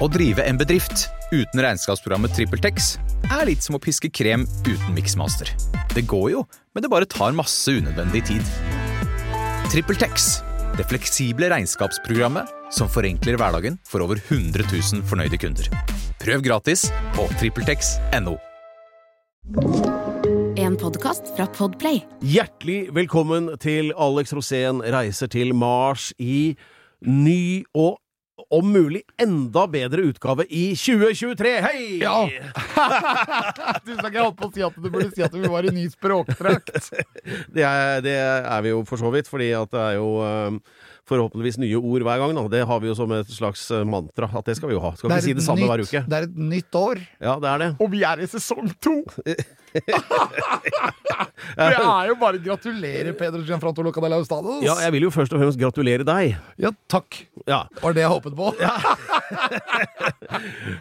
Å drive en bedrift uten regnskapsprogrammet TrippelTex er litt som å piske krem uten miksmaster. Det går jo, men det bare tar masse unødvendig tid. TrippelTex, det fleksible regnskapsprogrammet som forenkler hverdagen for over 100 000 fornøyde kunder. Prøv gratis på TrippelTex.no. En podkast fra Podplay. Hjertelig velkommen til Alex Rosén reiser til Mars i ny og om mulig enda bedre utgave i 2023. Hei! Ja. du skal ikke holde på å si at du burde si at vi var i ny språkdrakt. Det det er vi jo for så vidt, fordi at det er jo eh, forhåpentligvis nye ord hver gang. Da. Det har vi jo som et slags eh, mantra, at det skal vi jo ha. Skal er si det et nytt, hver uke. Det er et nytt år, Ja, det er det. og vi er i sesong to! det er jo bare gratulerer, Pedro Gianfranto Locadella Ustados. Ja, jeg vil jo først og fremst gratulere deg. Ja, takk. Ja, Var det jeg håpet på.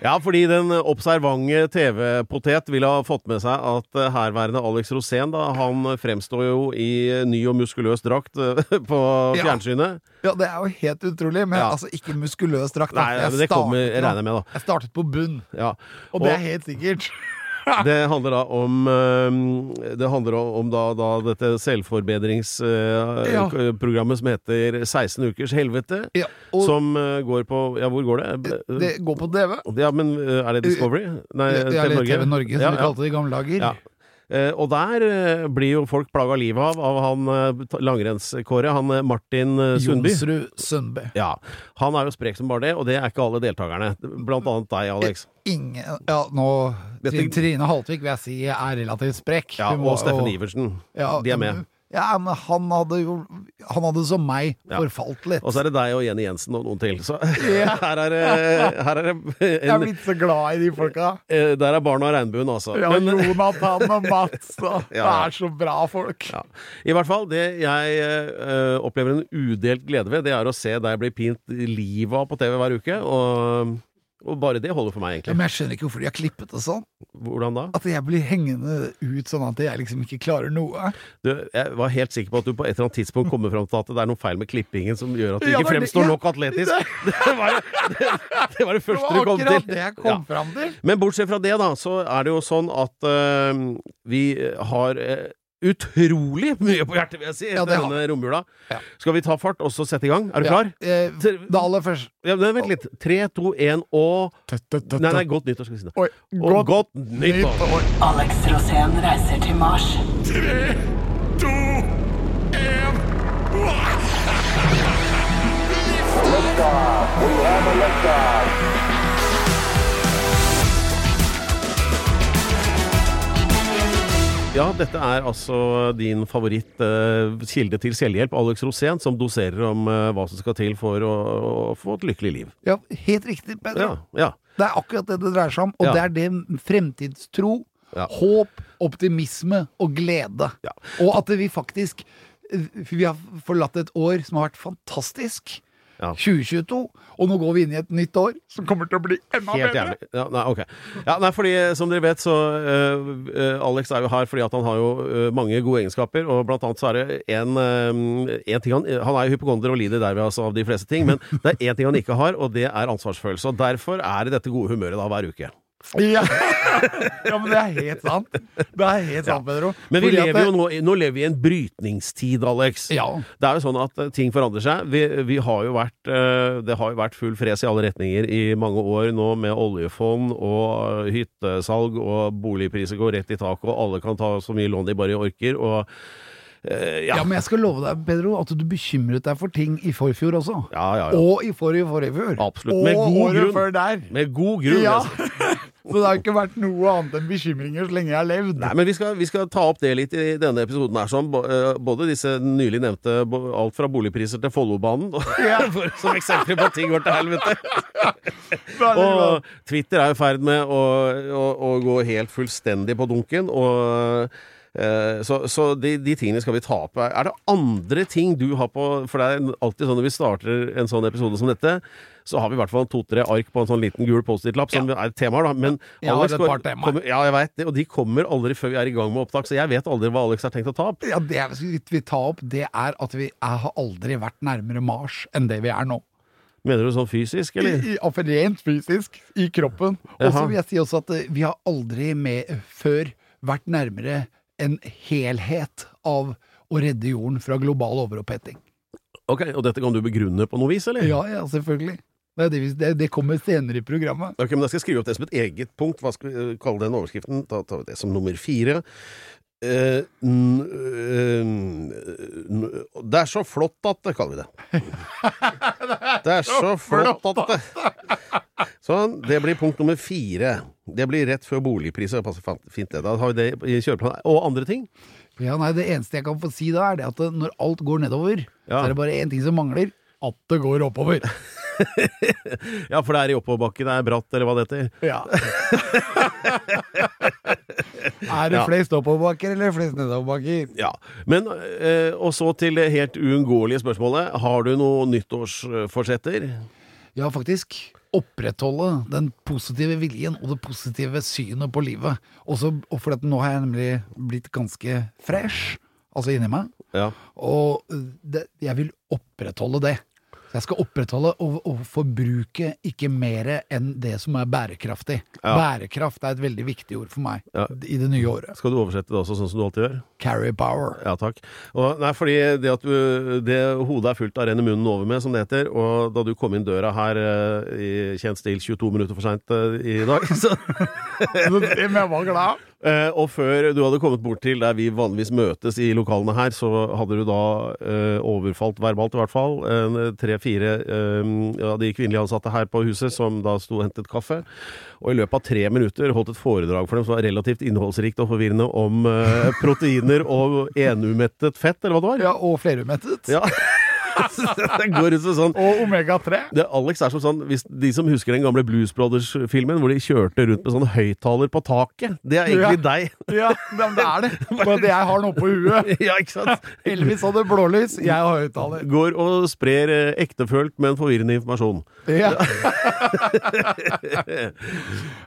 ja fordi den observante TV-potet ville ha fått med seg at eh, herværende Alex Rosén, da, han fremstår jo i ny og muskuløs drakt eh, på fjernsynet. Ja, Det er jo helt utrolig, men Ja. altså ikke muskuløs drakt. Nei, Jeg det kommer, jeg regner med, da. Jeg startet på bunn, Ja. og det er helt sikkert. Det handler da om eh, Det handler om da, da dette Ja. selvforbedringsprogrammet som heter 16 ukers helvete. Ja, og Som eh, går på Ja, hvor går det? det går på TV. Ja, men eh, er det Discovery? Nei, Ja, TV Norge. TV Norge, som Ja, vi kalte det i gamle dager. Eh, og der eh, blir jo folk plaga livet av av han eh, langrennskåret, han Martin Sundby. Jonsrud Sundby. Ja, Han er jo sprek som bare det, og det er ikke alle deltakerne. Blant annet deg, Alex. Ingen Ja, nå Trine, Trine Haltvik vil jeg si er relativt sprek. Ja, og Steffen Iversen. Ja, De er med. Ja, men han hadde jo Han hadde som meg forfalt litt. Og så er det deg og Jenny Jensen og noen til. Så her er det, her er en, Jeg er blitt så glad i de folka. eh, Der er barna og regnbuen, altså. Ja, Men, Jonathan og Mats. Og, Det er så bra folk. ja. I hvert fall, det jeg eh, opplever en udelt glede ved, det er å se deg bli pint livet av på TV hver uke. Og, og bare det holder for meg, Ja, egentlig. Men jeg skjønner ikke hvorfor de har klippet det sånn. Hvordan da? At jeg blir hengende ut sånn at jeg liksom ikke klarer noe. Du, jeg var helt sikker på at du på et eller annet tidspunkt kommer fram til at det er noe feil med klippingen som gjør at du Ja, ikke det fremstår ja. nok atletisk. Det var det, det, var det Det første var du kom akkurat til. det jeg kom Ja. fram til. Men bortsett fra det, da, så er det jo sånn at eh, vi har eh, utrolig mye på hjertet, vil jeg si, Ja, etter det denne romjula. Ja. Skal vi ta fart og så sette i gang? Er du Ja, klar? eh, det aller første Ja, men Vent litt. Tre, to, én og Nei, nei, godt nyttår, skal vi si. Oi, Og godt godt nyttår! Alex Rosén reiser til Mars. Ja, dette er altså din favoritt uh, kilde til selvhjelp, Alex Rosén, som doserer om uh, hva som skal til for å, å få et lykkelig liv. Ja, helt riktig, Pedro. Ja, ja. Det er akkurat det det dreier seg om, og Ja. det er det fremtidstro, håp, optimisme og glede. Ja. Og at vi faktisk Vi har forlatt et år som har vært fantastisk. Ja. 2022, og nå går vi inn i et nytt år som kommer til å bli enda Helt bedre. jævlig. Ja, nei, okay. Ja, nei, fordi eh, som dere vet, så uh, uh, Alex er jo her fordi at han har jo uh, mange gode egenskaper, og blant annet så er det en, en ting han Han er jo hypokonder og lider derved altså av de fleste ting, men det er én ting han ikke har, og det er ansvarsfølelse. Og derfor er det dette gode humøret da hver uke. Ja. ja, men det er helt sant. Det er helt sant, Pedro. Men vi Fordi lever jo nå, nå lever vi i en brytningstid, Alex. Ja. Det er jo sånn at ting forandrer seg. Vi, vi har jo vært, eh, det har jo vært full fres i alle retninger i mange år nå, med oljefond og eh, hyttesalg, og boligpriser går rett i taket, og alle kan ta så mye lån de bare orker. og Uh, Ja. ja. men jeg skal love deg, Pedro, at du bekymret deg for ting i forfjor også. Ja, ja, ja. Og i forrige forrige fjor. Absolutt. Med Og god året grunn. før der. Med god grunn. Ja. Så det har ikke vært noe annet enn bekymringer så lenge jeg har levd. Nei, men vi skal, vi skal ta opp det litt i denne episoden her, sånn. Både disse nylig nevnte, alt fra boligpriser til Follobanen, Ja. som eksempler på at ting går til helvete. Og Twitter er i ferd med å, å, å gå helt fullstendig på dunken. Og, eh, så så de, de tingene skal vi ta opp. Er det andre ting du har på For det er alltid sånn når vi starter en sånn episode som dette, så har vi i hvert fall to-tre ark på en sånn liten gul Post-It-lapp som er temaer, da. Men Alex kommer, ja, jeg vet det, og de kommer aldri før vi er i gang med opptak, så jeg vet aldri hva Alex har tenkt å ta opp. Ja, det vi tar opp, det er at vi har aldri vært nærmere Mars enn det vi er nå. Mener du sånn fysisk, eller? For rent fysisk i kroppen. Og så vil jeg si også at eh, vi har aldri med før vært nærmere en helhet av å redde jorden fra global overoppheting. Ok, Og dette kan du begrunne på noe vis, eller? Ja, ja, selvfølgelig. Det, det, det, kommer senere i programmet. Ok, men Da skal jeg skrive opp det som et eget punkt. Hva skal vi eh, kalle den overskriften? Da tar vi det som nummer fire. Eh, n, eh, det er så flott at det, kaller vi det. Det er så flott at det Sånn. Det blir punkt nummer fire. Det blir rett før boligpriser. Fint, det. Da har vi det i kjøreplanen. Og andre ting? Ja, nei, Det eneste jeg kan få si da, er det at når alt går nedover, Ja. så er det bare én ting som mangler. At det går oppover. Ja, for det er i oppoverbakke, det er bratt, eller hva det heter. Ja. er det flest oppoverbakker eller flest nedoverbakker? Ja, men eh, Og så til det helt uunngåelige spørsmålet. Har du noen nyttårsforsetter? Ja, faktisk. Opprettholde den positive viljen og det positive synet på livet. Også, og for at nå har jeg nemlig blitt ganske fresh, altså inni meg. Ja. Og det, jeg vil opprettholde det. Jeg skal opprettholde og, og forbruke ikke mer enn det som er bærekraftig. Ja. Bærekraft er et veldig viktig ord for meg Ja. i det nye året. Skal du oversette det også sånn som du alltid gjør? Carry power. Ja, takk. Og, nei, fordi det at du Det hodet er fullt av renner munnen over med, som det heter. Og da du kom inn døra her eh, i kjent stil 22 minutter for seint i dag, så Men jeg var glad. Eh, og før du hadde kommet bort til der vi vanligvis møtes i lokalene her, så hadde du da uh, overfalt, verbalt i hvert fall, en, tre-fire eh, av de kvinnelige ansatte her på huset som da sto og hentet kaffe. Og i løpet av tre minutter holdt et foredrag for dem som var relativt innholdsrikt og forvirrende om eh, proteiner og enumettet fett, eller hva det var. Ja, og flerumettet. Ja. det går ut som sånn Og omega-3. det, Alex er som sånn hvis De som husker den gamle Blues Brothers-filmen hvor de kjørte rundt med sånn høyttaler på taket. Det er egentlig deg. Ja, men det er det. Bare at jeg har den oppå huet. ja, ikke sant? Elvis hadde blålys, jeg har høyttaler. Går og sprer eh, ektefølt, men forvirrende informasjon. Ja.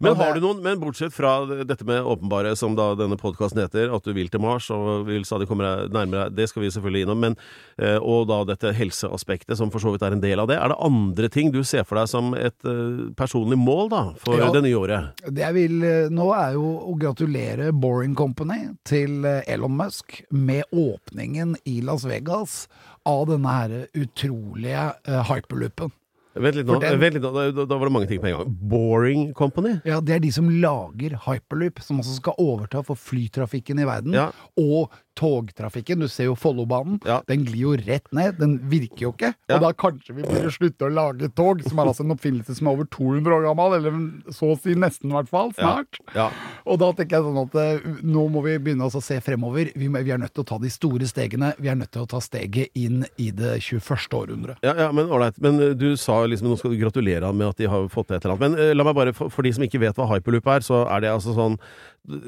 Men har du noen Men bortsett fra dette med åpenbare, som da denne podkasten heter, at du vil til Mars og vil stadig komme deg nærmere, det skal vi selvfølgelig innom, men eh, Og da dette helseaspektet, som for så vidt er en del av det. Er det andre ting du ser for deg som et eh, personlig mål, da, for Ja. det nye året? Det jeg vil eh, nå er jo å gratulere Boring Company til eh, Elon Musk med åpningen i Las Vegas av denne her utrolige hyperloopen. Vent litt nå. Den- Vent litt nå. Da, da var det mange ting på en gang. Boring Company? Ja, Det er de som lager hyperloop, som også skal overta for flytrafikken i verden. Ja. Og togtrafikken. Du ser jo Follobanen. Ja. Den glir jo rett ned. Den virker jo ikke. Ja. Og da kanskje vi burde slutte å lage tog, som er altså en oppfinnelse som er over 200 år gammel, eller så å si nesten i hvert fall, snart. Ja. Og da tenker jeg sånn at eh, nå må vi begynne å se fremover. Vi, må- vi er nødt til å ta de store stegene. Vi er nødt til å ta steget inn i det 21. århundre. Ja, ja, men ålreit. Men eh, du sa liksom nå skal du gratulere han med at de har fått til et eller annet. Men uh, la meg bare, for, for de som ikke vet hva hyperloop er, så er det altså sånn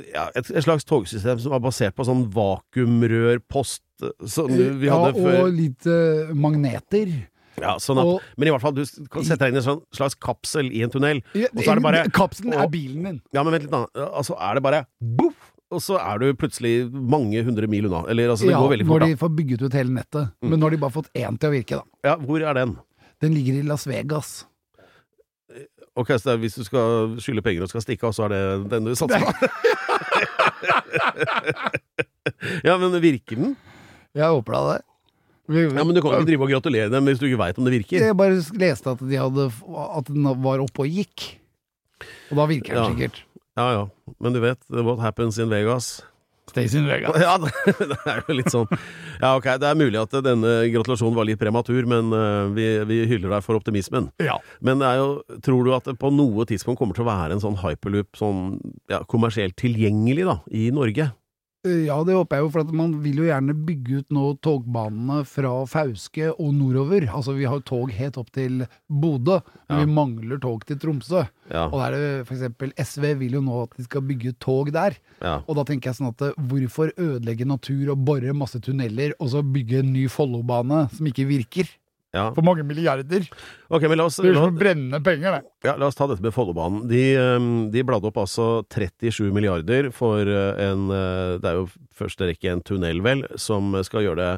ja, et, et slags togsystem som er basert på sånn vakuumrørpost eh, som vi ja, hadde før. og litt eh, magneter. Ja, sånn at, og- men i hvert fall, du kan sette deg inn i en sånn slags kapsel i en tunnel, Ja, og så er det bare Kapselen er bilen din. Ja, men vent litt, da. Altså er det bare boff! Og så er du plutselig mange hundre mil unna. Eller altså, det Ja, går veldig når fort, de da. Mm. får bygget ut hele nettet. Men nå har de bare fått én til å virke, da. Ja, hvor er den? Den ligger i Las Vegas. Ok, så er, hvis du skal skylde penger og skal stikke av, så er det den du satser på? ja, men virker den? Jeg håper da det. Ja, men Du kan ikke drive og gratulere dem hvis du ikke veit om det virker. Jeg bare leste at, de hadde, at den var oppe og gikk. Og da virker den Ja. sikkert. Ja, ja. Men du vet, what happens in Vegas? Stays in Vegas. Ja, det, det er jo litt sånn Ja, ok, det er mulig at denne gratulasjonen var litt prematur, men eh, vi, vi hyller deg for optimismen. Ja. Men det er jo, tror du at det på noe tidspunkt kommer til å være en sånn hyperloop sånn ja, kommersielt tilgjengelig da, i Norge? Ja, det håper jeg jo, for at man vil jo gjerne bygge ut nå togbanene fra Fauske og nordover. Altså, vi har tog helt opp til Bodø, men Ja. vi mangler tog til Tromsø. Ja, Og da er det for eksempel SV vil jo nå at de skal bygge tog der. ja. Og da tenker jeg sånn at eh, hvorfor ødelegge natur og bore masse tunneler, og så bygge en ny Follobane som ikke virker? Ja. For mange milliarder. Okay, men la oss, Det er jo som brennende penger, det. ja, la oss ta dette med Follobanen. De, eh, de bladde opp altså 37 milliarder for eh, en eh, Det er jo første rekke en tunnel, vel, som skal gjøre det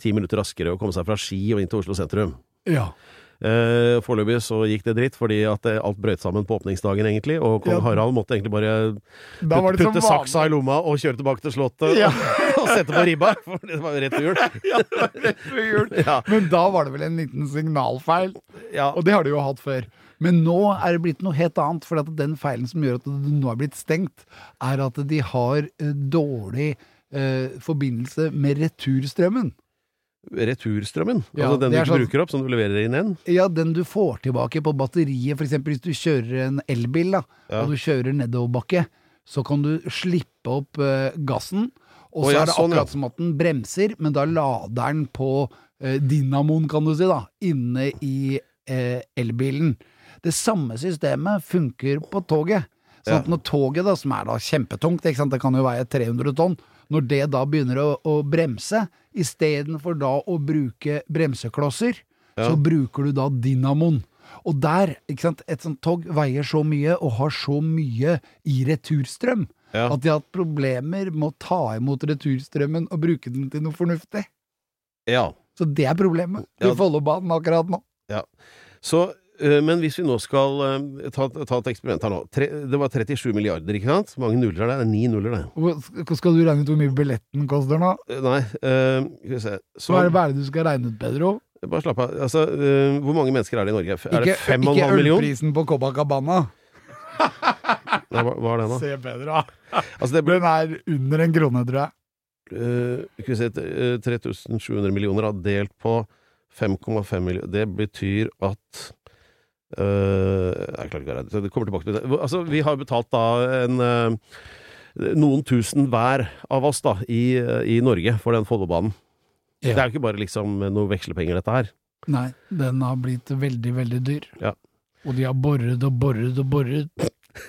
ti minutter raskere å komme seg fra Ski og inn til Oslo sentrum. Ja. Eh, Foreløpig så gikk det dritt, fordi at eh, alt brøt sammen på åpningsdagen, egentlig. Og kong Ja. Harald måtte egentlig bare putte, putte saksa i lomma og kjøre tilbake til Slottet Ja. sette på ribba, for det var jo rett før jul. Ja, det var rett før jul. Ja. Men da var det vel en liten signalfeil, Ja. og det har de jo hatt før. Men nå er det blitt noe helt annet, for at den feilen som gjør at det nå er blitt stengt, er at de har eh, dårlig eh, forbindelse med returstrømmen. Returstrømmen, Ja, altså den du ikke sånn- bruker opp, som du leverer inn igjen. Ja, den du får tilbake på batteriet, f.eks. hvis du kjører en elbil, da, Ja. og du kjører nedoverbakke, så kan du slippe opp eh, gassen, og så ja, er det sånn, akkurat som at den bremser, men da lader den på eh, dynamoen, kan du si, da, inne i eh, elbilen. Det samme systemet funker på toget. Sånn at når toget, da, som er da kjempetungt, det kan jo veie 300 tonn, når det da begynner å, å bremse, istedenfor da å bruke bremseklosser, Ja. så bruker du da dynamoen. Og der, ikke sant, et sånt tog veier så mye og har så mye i returstrøm, Ja. at de har hatt problemer med å ta imot returstrømmen og bruke den til noe fornuftig. Ja. Så det er problemet Ja. til Follobanen akkurat nå. Så, øh, men hvis vi nå skal øh, ta, ta et eksperiment her nå. Tre, det var 37 milliarder, ikke sant? Mange nuller er det? Er ni nuller, det. Skal du regne ut hvor mye billetten koster nå? Eh, Nei, øh, skal vi se. Så, Så er det hva er det du skal regne ut, Pedro? bare slapp av. Altså, øh, hvor mange mennesker er det i Norge? Er Ikke, det 5,5 millioner? ikke ølprisen på Copacabana. Hva, er det, da? Se, Pedro. Altså, det Den er under en krone, tror jeg. Uh, se øh, 3700 millioner da, delt på 5,5 millioner Det betyr at uh, Jeg klarer ikke å regne. så Det kommer tilbake til det. Altså, vi har betalt da en øh, noen tusen hver av oss da, i, i Norge for den Follobanen. Det er jo ikke bare liksom noe vekslepenger, dette her. Nei, den har blitt veldig, veldig dyr. Ja. Og de har boret og boret og boret.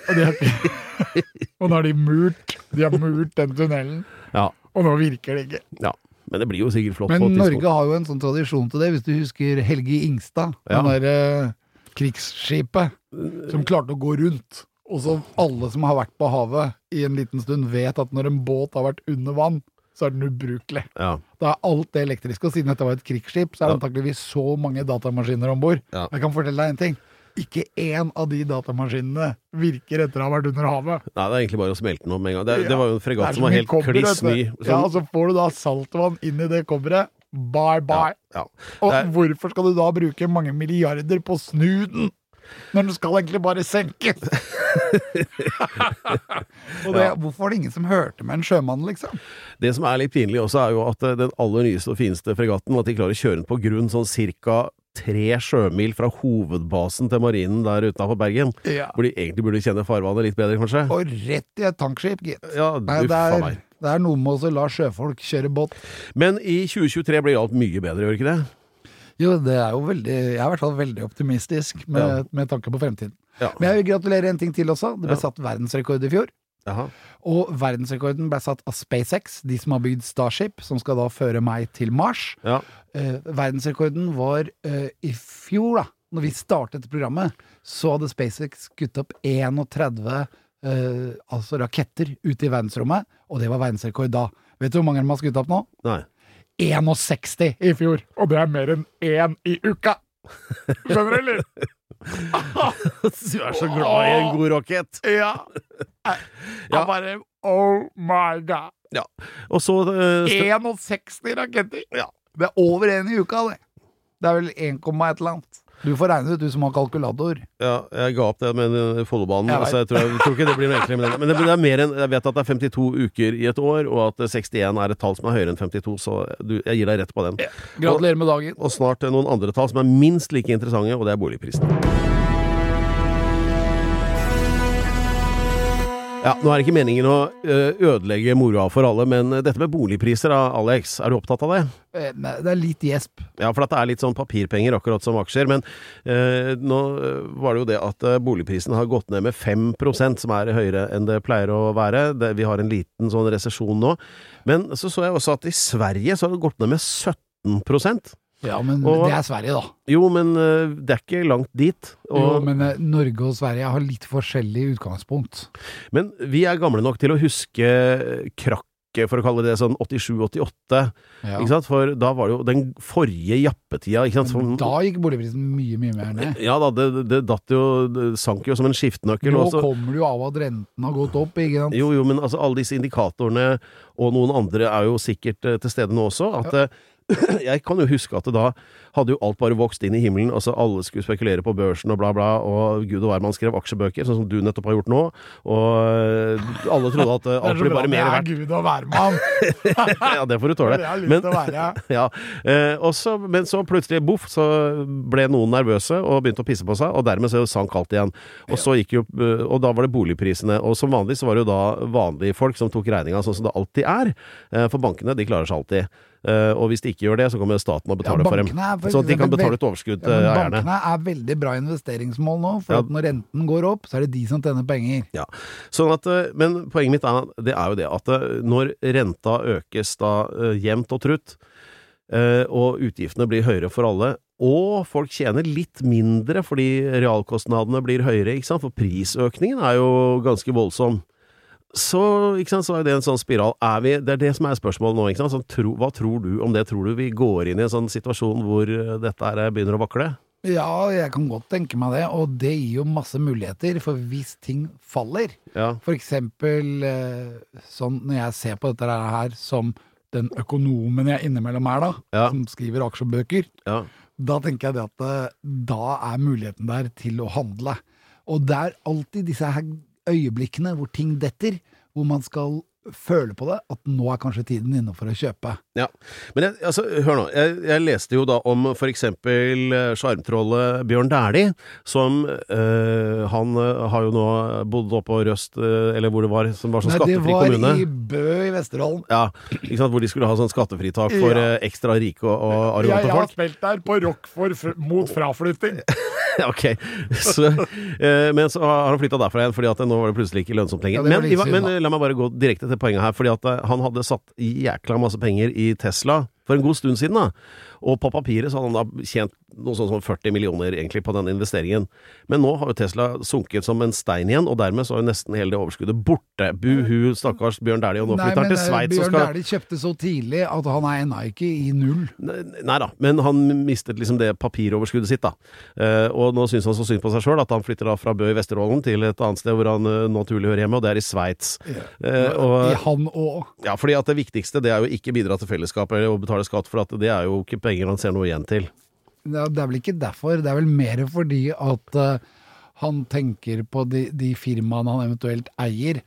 Og, de har og nå har de murt. De har murt den tunnelen. Ja. Og nå virker det ikke. Ja. Men det blir jo sikkert flott. Men Norge har jo en sånn tradisjon til det. Hvis du husker Helge Ingstad, Ja. Den derre krigsskipet som klarte å gå rundt. Og så alle som har vært på havet i en liten stund, vet at når en båt har vært under vann, så er den ubrukelig. Ja. Da er alt det elektriske, og siden dette var et krigsskip, så er det Ja. antakeligvis så mange datamaskiner om bord. Ja. Jeg kan fortelle deg en ting. Ikke én av de datamaskinene virker etter å ha vært under havet. Nei, det er egentlig bare å smelte den om med en gang. Det, Ja. det var jo en fregatt som var helt kliss ny. Sånn. Ja, og så får du da saltvann inn i det kobberet. Bye, bye. ja. Og er- hvorfor skal du da bruke mange milliarder på å snu den, når den skal egentlig bare senkes? og det, Ja. hvorfor var det ingen som hørte med en sjømann, liksom? Det som er litt pinlig også, er jo at eh, den aller nyeste og fineste fregatten, at de klarer å kjøre den på grunn sånn cirka tre sjømil fra hovedbasen til marinen der utafor Bergen. Ja. Hvor de egentlig burde kjenne farvannet litt bedre, kanskje. Og rett i et tankskip, gitt. Ja, Nei, det, er, meg. det er noe med å la sjøfolk kjøre båt. Men i 2023 blir alt mye bedre, gjør ikke det? Jo, det er jo veldig Jeg er i hvert fall veldig optimistisk med, Ja. med tanke på fremtiden. Ja. Men jeg vil gratulere en ting til også. Det ble satt verdensrekord i fjor. Jaha. Og verdensrekorden ble satt av SpaceX, de som har bygd Starship, som skal da føre meg til Mars. Ja. Eh, verdensrekorden var eh, i fjor, da. Når vi startet programmet, så hadde SpaceX skutt opp 31 eh, altså raketter ute i verdensrommet, og det var verdensrekord da. Vet du hvor mange de har skutt opp nå? Nei. 61 i fjor, og det er mer enn én i uka! Skjønner du, eller? Du er så glad i en god rakett! Ja. Ja. bare Oh my god. Ja. Og så uh, 61 raketter! Ja. Det er over én i uka, det. Det er vel 1, et eller annet. Du får regne ut, du som har kalkulator. Ja, jeg ga opp det med den Follobanen. Jeg Altså, jeg, tror, jeg tror ikke det blir noe enklere med det. Men det, det er mer enn Jeg vet at det er 52 uker i et år, og at 61 er et tall som er høyere enn 52, så du, jeg gir deg rett på den. Gratulerer med dagen. Og snart noen andre tall som er minst like interessante, og det er boligprisen. Ja, Nå er det ikke meningen å ødelegge moroa for alle, men dette med boligpriser, da, Alex, er du opptatt av det? Eh, Det er litt gjesp. Ja, for det er litt sånn papirpenger, akkurat som aksjer. Men eh, nå eh, var det jo det at eh, boligprisen har gått ned med 5% som er høyere enn det pleier å være. Det, vi har en liten sånn resesjon nå. Men så så jeg også at i Sverige så har det gått ned med 17 Ja, men Og- det er Sverige, da. Jo, men eh, det er ikke langt dit. Jo, men eh, Norge og Sverige har litt forskjellig utgangspunkt. men vi er gamle nok til å huske krakket, for å kalle det sånn 87-88. Ja. For da var det jo den forrige jappetida. Som, Da gikk boligprisen mye, mye mer ned. ja da, det, det datt jo Det sank jo som en skiftenøkkel. Nå også. kommer du jo av at renten har gått opp, ikke sant? Jo, jo, men altså alle disse indikatorene og noen andre er jo sikkert eh, til stede nå også. At eh, jeg kan jo huske at det da hadde jo alt bare vokst inn i himmelen. Altså alle skulle spekulere på børsen og bla, bla, og gud og hvermann skrev aksjebøker, sånn som du nettopp har gjort nå. Og eh, alle trodde at eh, alt blir bare mer verdt. Gud og hvermann! ja, det får du tåle. Det har jeg lyst Men, til å være. ja, eh, men så plutselig, boff, så ble noen nervøse og begynte å pisse på seg, og dermed så sank alt igjen. Og så gikk jo, og da var det boligprisene, og som vanlig så var det jo da vanlige folk som tok regninga, sånn som det alltid er. For bankene, de klarer seg alltid. Eh, Og hvis de ikke gjør det, så kommer staten og betaler Ja, for dem. for Så de kan betale et overskudd til ja, eierne. bankene er veldig bra investeringsmål nå, for Ja. når renten går opp, så er det de som tjener penger. Ja, sånn at, eh, Men poenget mitt er, det er jo det at eh, når renta økes da jevnt og trutt, og utgiftene blir høyere for alle, og folk tjener litt mindre fordi realkostnadene blir høyere, ikke sant, for prisøkningen er jo ganske voldsom. Så, ikke sant, så er det en sånn spiral. Er vi, det er det som er spørsmålet nå. Ikke sant? Sånn, tro, hva tror du om det? Tror du vi går inn i en sånn situasjon hvor eh, dette her begynner å vakle? Ja, jeg kan godt tenke meg det, og det gir jo masse muligheter, for hvis ting faller, Ja. for eksempel eh, sånn når jeg ser på dette her som den økonomen jeg innimellom er, da, Ja. som skriver aksjebøker, ja. da tenker jeg det at eh, da er muligheten der til å handle. Og det er alltid disse her øyeblikkene hvor ting detter, hvor man skal føle på det, at nå er kanskje tiden inne for å kjøpe. Ja, men jeg, altså, hør nå. Jeg, jeg leste jo da om for eksempel eh, sjarmtrollet Bjørn Dæhlie, som øh, Han eh, har jo nå bodd oppe på Røst, øh, eller hvor det var, som var sånn Nei, det var kommune. i Bø i Vesterålen. Ja, ikke sant, hvor de skulle ha sånn skattefritak for Ja. ekstra rike og, og arrogante folk. jeg har spilt der på rock mot fraflytting. ok, så, eh, men så har han flytta derfra igjen, fordi at nå var det plutselig ikke lønnsomt lenger. Ja, men, men eh, la meg bare gå direkte til poenget her, fordi at eh, han hadde satt jækla masse penger i Tesla for en god stund siden, da. Og på papiret så hadde han da tjent noe sånn som 40 millioner egentlig på den investeringen. Men nå har jo Tesla sunket som en stein igjen, og dermed så er jo nesten hele det overskuddet borte. Buhu, stakkars Bjørn Dæhlie, og nå flytter han til eh, Sveits og Bjørn skal Dæhlie kjøpte så tidlig at han er ennå ikke i null. Nei da, men han mistet liksom det papiroverskuddet sitt, da. Eh, og nå syns han så synd på seg sjøl at han flytter da fra Bø i Vesterålen til et annet sted hvor han eh, naturlig hører hjemme, og det er i Sveits. Eh, I han òg. ja, fordi at det viktigste det er jo ikke bidra til fellesskapet eller å betale skatt, for at det er jo ikke penger han ser noe igjen til. Er det er vel ikke derfor, det er vel mer fordi at uh, han tenker på de, de firmaene han eventuelt eier,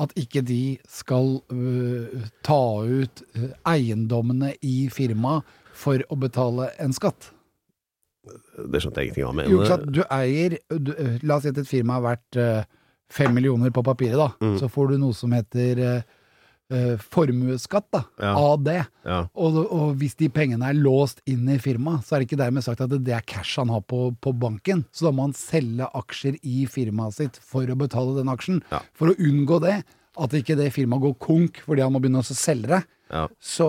at ikke de skal uh, ta ut uh, eiendommene i firmaet for å betale en skatt. Det skjønte jeg ingenting av. Men, Jo? Du eier du, La oss si at et firma er verdt fem millioner på papiret, da. Mm. Så får du noe som heter formuesskatt, da. Ja. Av det. ja, Og, og hvis de pengene er låst inn i firmaet, så er det ikke dermed sagt at det er cash han har på, på banken. Så da må han selge aksjer i firmaet sitt for å betale den aksjen. Ja. For å unngå det, at ikke det firmaet går konk fordi han må begynne å selge det, ja. så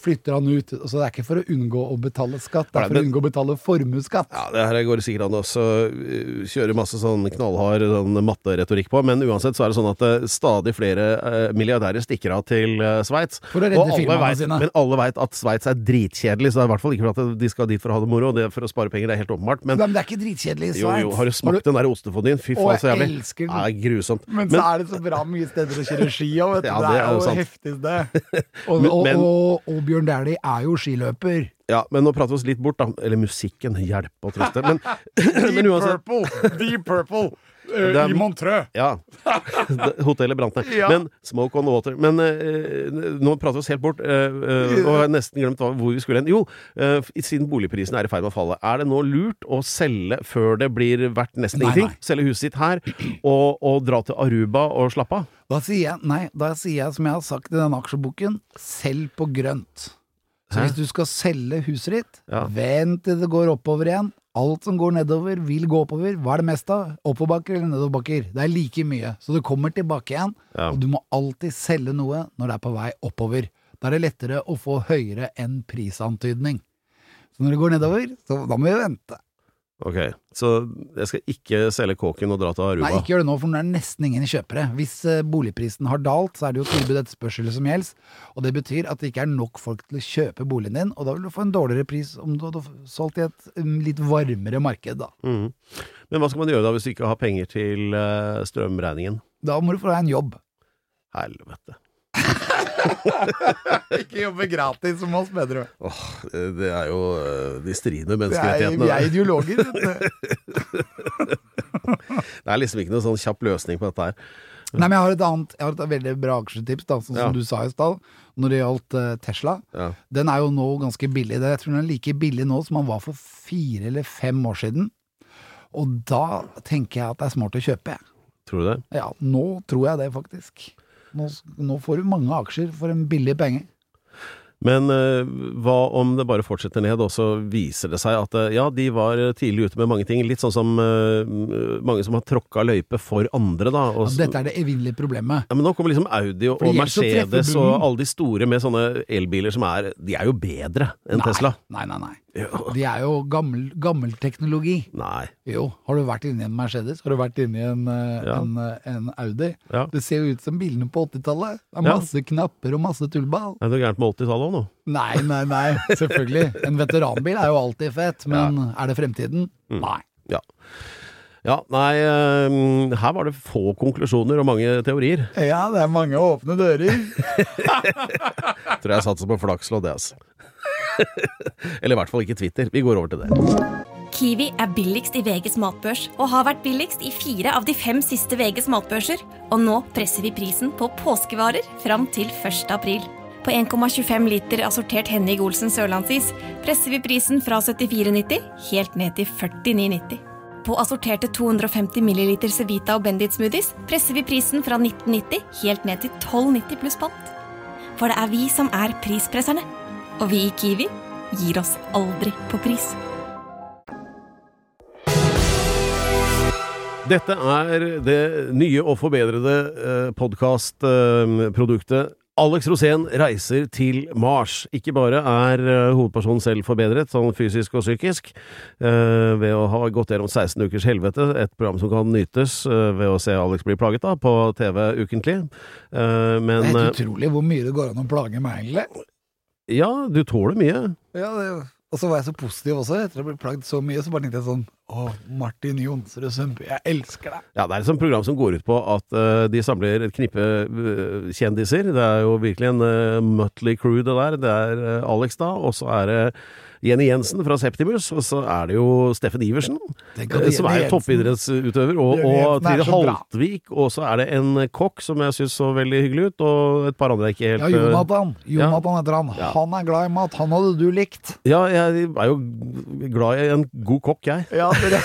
flytter han ut. Så det er ikke for å unngå å betale skatt, det er for men- å unngå å betale formuesskatt. Ja, det her går sikkert an å uh, kjøre masse sånn knallhard sånn matteretorikk på, men uansett så er det sånn at uh, stadig flere uh, milliardærer stikker av til uh, Sveits. For å redde firmaene vet- sine. Men alle veit at Sveits er dritkjedelig, så det er i hvert fall ikke for at de skal dit for å ha det moro, det er for å spare penger, det er helt åpenbart. Men men det er ikke dritkjedelig i jo, Sveits. jo, har du smakt den der ostefondien? Fy faen, så jeg jævlig. elsker den. Ja, det er grusomt. Men, så er det så bra mye steder å kjøre ski òg, vet du. Ja, det, det er jo jo sant. heftig, det. Og, Men- og, og, og Bjørn Dæhlie er jo skiløper. Ja, men nå prater vi oss litt bort, da. Eller musikken hjelper å trøste. Men, men uansett Purple, Deep Purple, Det er- i Montreux. Ja. Hotellet brant ned. Ja. Men Smoke on Water. Men uh, nå prater vi oss helt bort, uh, og har nesten glemt hvor vi skulle hen. Jo, siden boligprisen er i ferd med å falle, er det nå lurt å selge før det blir verdt nesten Nei, ingenting? nei. Selge huset sitt her, og, og dra til Aruba og slappe av? Da sier jeg, nei, da sier jeg som jeg har sagt i den aksjeboken, selg på grønt. Så hvis du skal selge huset ditt, Ja. vent til det går oppover igjen. Alt som går nedover, vil gå oppover. Hva er det mest av? Oppoverbakker eller nedoverbakker? Det er like mye. Så det kommer tilbake igjen. Ja. Og du må alltid selge noe når det er på vei oppover. Da er det lettere å få høyere enn prisantydning. Så når det går nedover, så da må vi vente. Ok, så jeg skal ikke selge kåken og dra til Aruba. Nei, ikke gjør det nå, for nå er det nesten ingen kjøpere. Hvis eh, boligprisen har dalt, så er det jo tilbud etterspørsel som gjelder. Og det betyr at det ikke er nok folk til å kjøpe boligen din, og da vil du få en dårligere pris om du hadde solgt i et um, litt varmere marked, da. Mm. Men hva skal man gjøre da hvis du ikke har penger til eh, strømregningen? Da må du få deg en jobb. Helvete. ikke jobbe gratis som oss, bedre. Åh, det er jo eh, De strider med Vi er, vi er ideologer. Det er liksom ikke noen sånn kjapp løsning på dette her. Nei, men jeg har et annet Jeg har et veldig bra aksjetips, da, sånn Ja. som du sa i stad, når det gjaldt eh, Tesla. Ja. Den er jo nå ganske billig. Jeg tror den er like billig nå som den var for fire eller fem år siden. Og da tenker jeg at det er smart å kjøpe, jeg. Tror du det? Ja, nå tror jeg det, faktisk. Nå, nå får du mange aksjer for en billig penge. Men eh, hva om det bare fortsetter ned, og så viser det seg at eh, ja, de var tidlig ute med mange ting. Litt sånn som eh, mange som har tråkka løype for andre, da. Og, Ja, dette er det evinnelige problemet. ja, men nå kommer liksom Audi og, og Mercedes og alle de store med sånne elbiler som er De er jo bedre enn Nei, Tesla. Nei, nei, nei. Jo. De er jo gammel, gammel teknologi. Nei. Jo, har du vært inni en Mercedes? Har du vært inni en, eh, Ja. en, eh, en Audi? Ja. Det ser jo ut som bilene på 80-tallet. Det er Ja. masse knapper og masse tullball. Er det noe gærent med 80-tallet òg nå? Nei, nei, nei, selvfølgelig. En veteranbil er jo alltid fett, men er det fremtiden? Mm. Nei. Ja. Ja, nei, eh, her var det få konklusjoner og mange teorier. Ja, det er mange åpne dører. Tror jeg satser på flakslodd, det, altså. Eller i hvert fall ikke Twitter. Vi går over til det. Kiwi er billigst i VGs matbørs og har vært billigst i fire av de fem siste VGs matbørser. Og nå presser vi prisen på påskevarer fram til 1. april. På 1,25 liter assortert Henning Olsen sørlandsis presser vi prisen fra 74,90 helt ned til 49,90. På assorterte 250 ml Cevita og Bendit smoothies presser vi prisen fra 1990 helt ned til 12,90 pluss pant. For det er vi som er prispresserne. Og vi i Kiwi gir oss aldri på pris. Dette er det nye og forbedrede eh, podkastproduktet. Alex Rosén reiser til Mars. Ikke bare er eh, hovedpersonen selv forbedret, sånn fysisk og psykisk, eh, ved å ha gått gjennom 16 ukers helvete, et program som kan nytes ved å se Alex bli plaget da, på TV ukentlig. Men Det er helt utrolig hvor mye det går an å plage meg, egentlig. Ja, du tåler mye. Ja, det, og så var jeg så positiv også, etter å ha blitt plagd så mye, så bare tenkte jeg sånn Å, Martin Jonsrud Sundby, jeg elsker deg. Ja, det er et sånt program som går ut på at uh, de samler et knippe uh, kjendiser. Det er jo virkelig en uh, Mutley crew, det der. Det er eh, Alex, da, og så er det Jenny Jensen fra Septimus, og så er det jo Steffen Iversen, eh, som er toppidrettsutøver, og, Jenny og Trine. Haltvik, og så er det en kokk som jeg syns så veldig hyggelig ut, og et par andre jeg ikke helt Ja, eh, Jonathan. Jonathan heter han. Ja. Han er glad i mat. Han hadde du likt. Ja, jeg er jo glad i en god kokk, jeg. Ja, dere,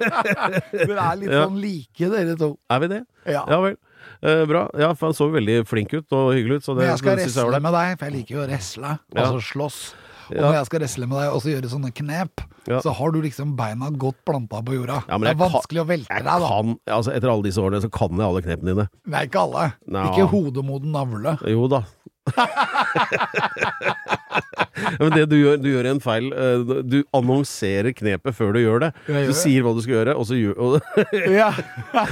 dere er litt sånn like, dere to. Er vi det? Ja. Ja vel. Eh, bra. Ja, for han så veldig flink ut og hyggelig ut, så det, Men jeg skal det. med deg, for jeg liker jo å wrestle, Ja. altså slåss. Og når jeg skal wrestle med deg og så gjøre sånne knep, så har du liksom beina godt planta på jorda. Ja, det er vanskelig kan- å velte deg, da. kan, altså Etter alle disse årene så kan jeg alle knepene dine. Nei, ikke alle. Nå. Ikke mot navle. Jo da. Men det du gjør, du gjør en feil. Eh, Du annonserer knepet før du gjør det. Du sier hva du skal gjøre, og så, gjør, og, Ja.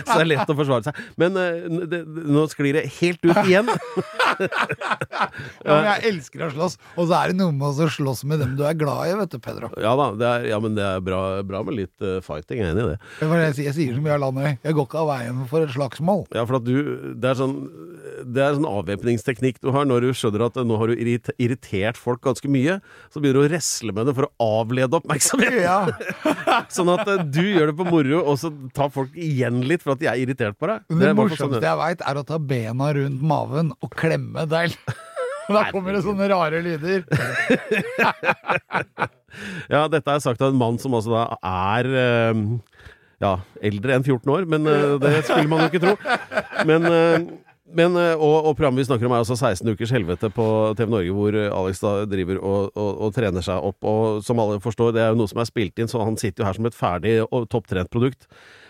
så er det lett å forsvare seg. Men eh, det, det, nå sklir det helt ut igjen. ja, jeg elsker å slåss. Og så er det noe med å slåss med dem du er glad i, vet du, Pedro. Ja da, det er, ja, men det er bra, bra med litt uh, fighting. Jeg er enig i det. Det jeg, sier, jeg sier som Jarl Andøy, jeg går ikke av veien for et slagsmål. Ja, for at du Det er sånn Det er sånn avvæpningsteknikk du har når du skjønner at nå har du irritert folk ganske mye. Så begynner du å resle med det for å avlede oppmerksomhet. Ja. Sånn at eh, du gjør det på moro, og så tar folk igjen litt for at de er irritert på deg. Det, det fall sånn morsomste jeg veit, er å ta bena rundt maven og klemme deg. Da kommer det sånne rare lyder. Ja, dette er sagt av en mann som altså da er eh, ja, eldre enn 14 år, men eh, det skulle man jo ikke tro. Men, men eh, og, og programmet vi snakker om er altså 16 ukers helvete på TV Norge, hvor eh, Alex da driver og, og, og trener seg opp. Og som alle forstår, det er jo noe som er spilt inn, så han sitter jo her som et ferdig og topptrent produkt.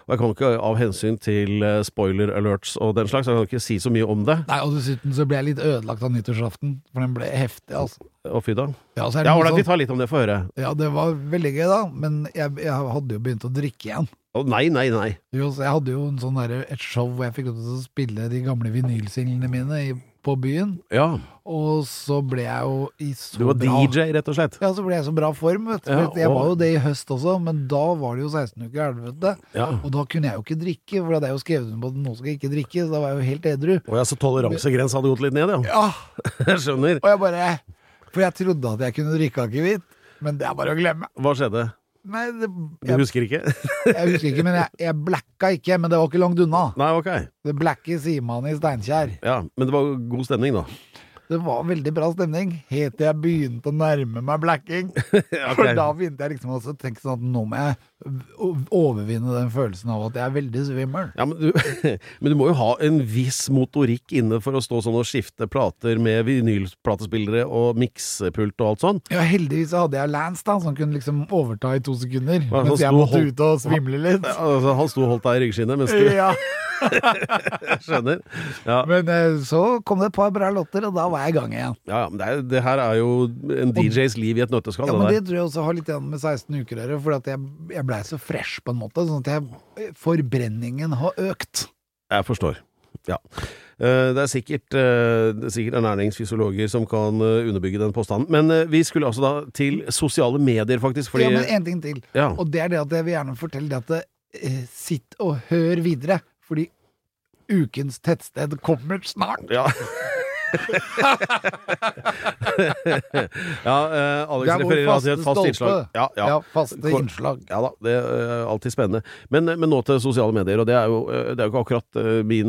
Og jeg kan ikke av hensyn til eh, spoiler alerts og den slags, jeg kan ikke si så mye om det. Nei, og dessuten så ble jeg litt ødelagt av nyttårsaften, for den ble heftig, altså. Å, fy da. Ja, Ja, ålreit, vi sånn- tar litt om det, få høre. ja, det var veldig gøy, da, men jeg, jeg hadde jo begynt å drikke igjen. Å, nei, nei, nei. Jo, så jeg hadde jo en sånn der, et show hvor jeg fikk lov til å spille de gamle vinylsinglene mine i, på byen, Ja, og så ble jeg jo i så bra du var bra DJ, rett og slett. Ja, så ble jeg i så bra form, vet du. Ja, jeg og- var jo det i høst også, men da var det jo 16 uker helvete. Ja. Og da kunne jeg jo ikke drikke, for hadde jeg jo skrevet under på at nå skal jeg ikke drikke, så da var jeg jo helt edru. Og ja, så toleransegrensa hadde gått litt ned, ja. Ja, Jeg skjønner. og jeg bare For jeg trodde at jeg kunne drikke akevitt, men det er bare å glemme. Hva skjedde? Nei, det, Du husker ikke? jeg husker ikke, men jeg, jeg blacka ikke, men det var ikke langt unna. Nei, ok. Det blacker sier man i Steinkjer. Ja, men det var god stemning, da. Det var veldig bra stemning, helt til jeg begynte å nærme meg blacking. For da begynte jeg liksom å tenke sånn at nå må jeg overvinne den følelsen av at jeg er veldig svimmel. Ja, men du, men du må jo ha en viss motorikk inne for å stå sånn og skifte plater med vinylplatespillere og miksepult og alt sånn. Ja, heldigvis hadde jeg Lance da, som kunne liksom overta i to sekunder, Ja, mens jeg måtte holdt- ut og svimle litt. Ja, Altså, han sto og holdt deg i ryggskinnet mens du Ja, skjønner. Ja, men eh, så kom det et par bra låter, og da var jeg i gang igjen. ja men det, er, det her er jo en DJs liv i et nøtteskall. Ja, men det det tror jeg også har litt igjen med 16 uker å gjøre, for at jeg, jeg blei så fresh på en måte, sånn at jeg, forbrenningen har økt. Jeg forstår. Ja. Eh, Det er sikkert, eh, det er sikkert ernæringsfysiologer som kan eh, underbygge den påstanden. Men eh, vi skulle altså da til sosiale medier, faktisk. Fordi Ja, men en ting til, Ja. og det er det at jeg vil gjerne fortelle det at det, eh, sitt og hør videre, fordi ukens tettsted kommer snart. Ja. ja, uh, Alex er refererer til et fast innslag. Ja, ja. Ja, faste innslag. Ja da, det er alltid spennende. Men, men nå til sosiale medier, og det er jo, eh, det er jo ikke akkurat uh, min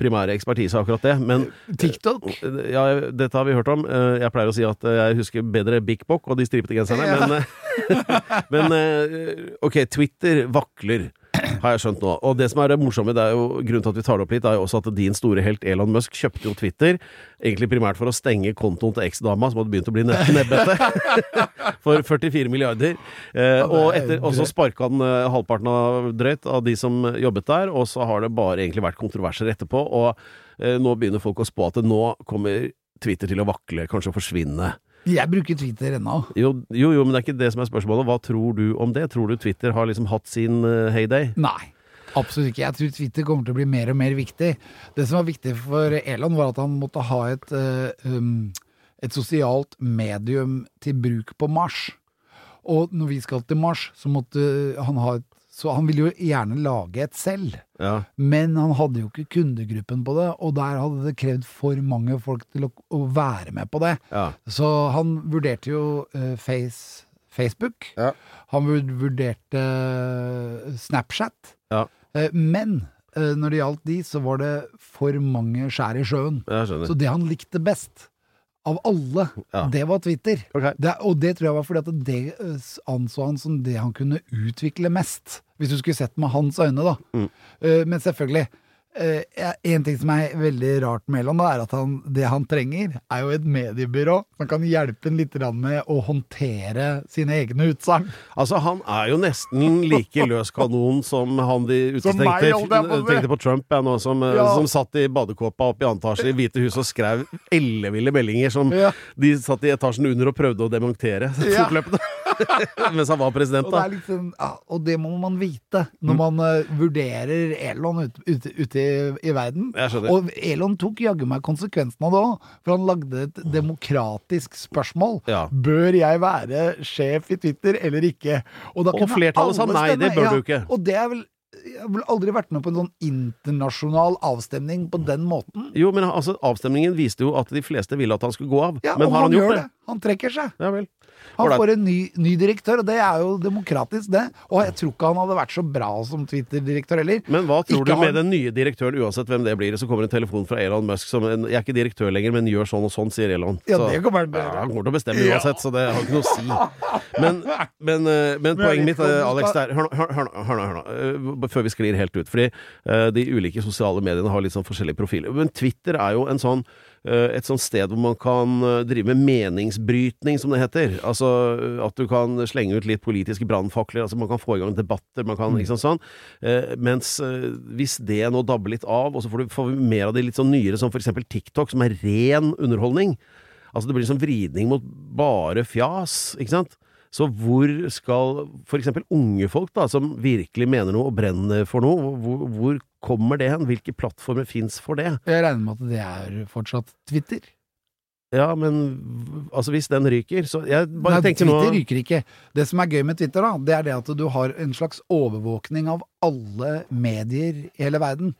primære ekspertise, akkurat det. Men TikTok. ja, dette har vi hørt om. Jeg pleier å si at jeg husker bedre Bik Bok og de stripete genserne, men, men ok, Twitter vakler. Har jeg skjønt nå. Og det som er det morsomme, det er jo grunnen til at vi tar det opp litt, er jo også at din store helt Elon Musk kjøpte jo Twitter, egentlig primært for å stenge kontoen til eksdama, som hadde begynt å bli neb- nebbete, for 44 milliarder. Eh, og, etter, og så sparka han eh, halvparten av drøyt av de som jobbet der, og så har det bare egentlig vært kontroverser etterpå. Og eh, nå begynner folk å spå at det nå kommer Twitter til å vakle, kanskje å forsvinne. Jeg bruker Twitter ennå. Jo, jo, jo, men det er ikke det som er spørsmålet. Hva tror du om det? Tror du Twitter har liksom hatt sin eh, heyday? Nei. Absolutt ikke. Jeg tror Twitter kommer til å bli mer og mer viktig. Det som var viktig for Elon, var at han måtte ha et, eh, um, et sosialt medium til bruk på Mars. Og når vi skal til Mars, så måtte han ha et Så han ville jo gjerne lage et selv. Ja. Men han hadde jo ikke kundegruppen på det, og der hadde det krevd for mange folk til å, å være med på det. ja. Så han vurderte jo uh, face, Facebook. Ja. Han vurderte eh, Snapchat. Ja. Eh, men når det gjaldt de, så var det for mange skjær i sjøen. Så det han likte best av alle, Ja. det var Twitter. Okay. Det, og det tror jeg var fordi at det eh, anså han som det han kunne utvikle mest. Hvis du skulle sett med hans øyne, da. Mm. Uh, men selvfølgelig. Eh, en ting som er veldig rart med Elon, da, er at han, det han trenger, er jo et mediebyrå som kan hjelpe ham litt med å håndtere sine egne utsagn. Altså, han er jo nesten like løs kanon som han de utestengte jeg tenkte på Trump, ja, nå, som, eh, Ja. som satt i badekåpa oppe i annen etasje i Hvite hus og skrev elleville meldinger som Ja. de satt i etasjen under og prøvde å demontere Ja. Mens han var president, Og det, da. liksom, ja, og det må man vite når man uh, vurderer Elon ute, ut, ut i, i verden. Og Elon tok jaggu meg konsekvensen av det òg, for han lagde et demokratisk spørsmål. Ja. Bør jeg være sjef i Twitter eller ikke? da Og flertallet sa nei, det bør bør du ikke. Og det er vel Jeg har vel aldri vært med på en sånn internasjonal avstemning på den måten. Jo, men altså, avstemningen viste jo at de fleste ville at han skulle gå av. Ja, men og har han, gjort gjør det? Han trekker seg. Ja vel. Han får en ny, ny direktør, og det er jo demokratisk, det. Og jeg tror ikke han hadde vært så bra som Twitter-direktør heller. Men hva tror Ikke du han- med den nye direktøren, uansett hvem det blir, så kommer en telefon fra Elon Musk som en, Jeg er ikke direktør lenger, men gjør sånn og sånn, sier Elon. Ja, Så- det kommer han Ja, han kommer til å bestemme Ja. uansett, så det har ikke noe å si. Men, men, eh, men poenget mitt, eh, Alex, der Hør nå, hør, nå, eh, Før vi sklir helt ut. Fordi de ulike sosiale mediene har litt sånn forskjellige profiler. Men Twitter er jo en sånn et sånt sted hvor man kan eh, drive med meningsbrytning, som det heter. Altså eh, at du kan slenge ut litt politiske brannfakler, altså man kan få i gang debatter, man kan sant sånn. Eh, mens eh, hvis det nå dabber litt av, og så får, du, får vi mer av de litt sånn nyere, som eksempel TikTok, som er ren underholdning. Altså det blir en sånn vridning mot bare fjas, ikke sant? Så hvor skal eksempel unge folk, da, som virkelig mener noe og brenner for noe, hvor, hvor kommer det hen? Hvilke plattformer fins for det? Jeg regner med at det er fortsatt Twitter. Ja, men altså hvis den ryker, så Jeg bare Nei, tenker nå Twitter ryker ikke. Det som er gøy med Twitter, da, det er det at du har en slags overvåkning av alle medier i hele verden.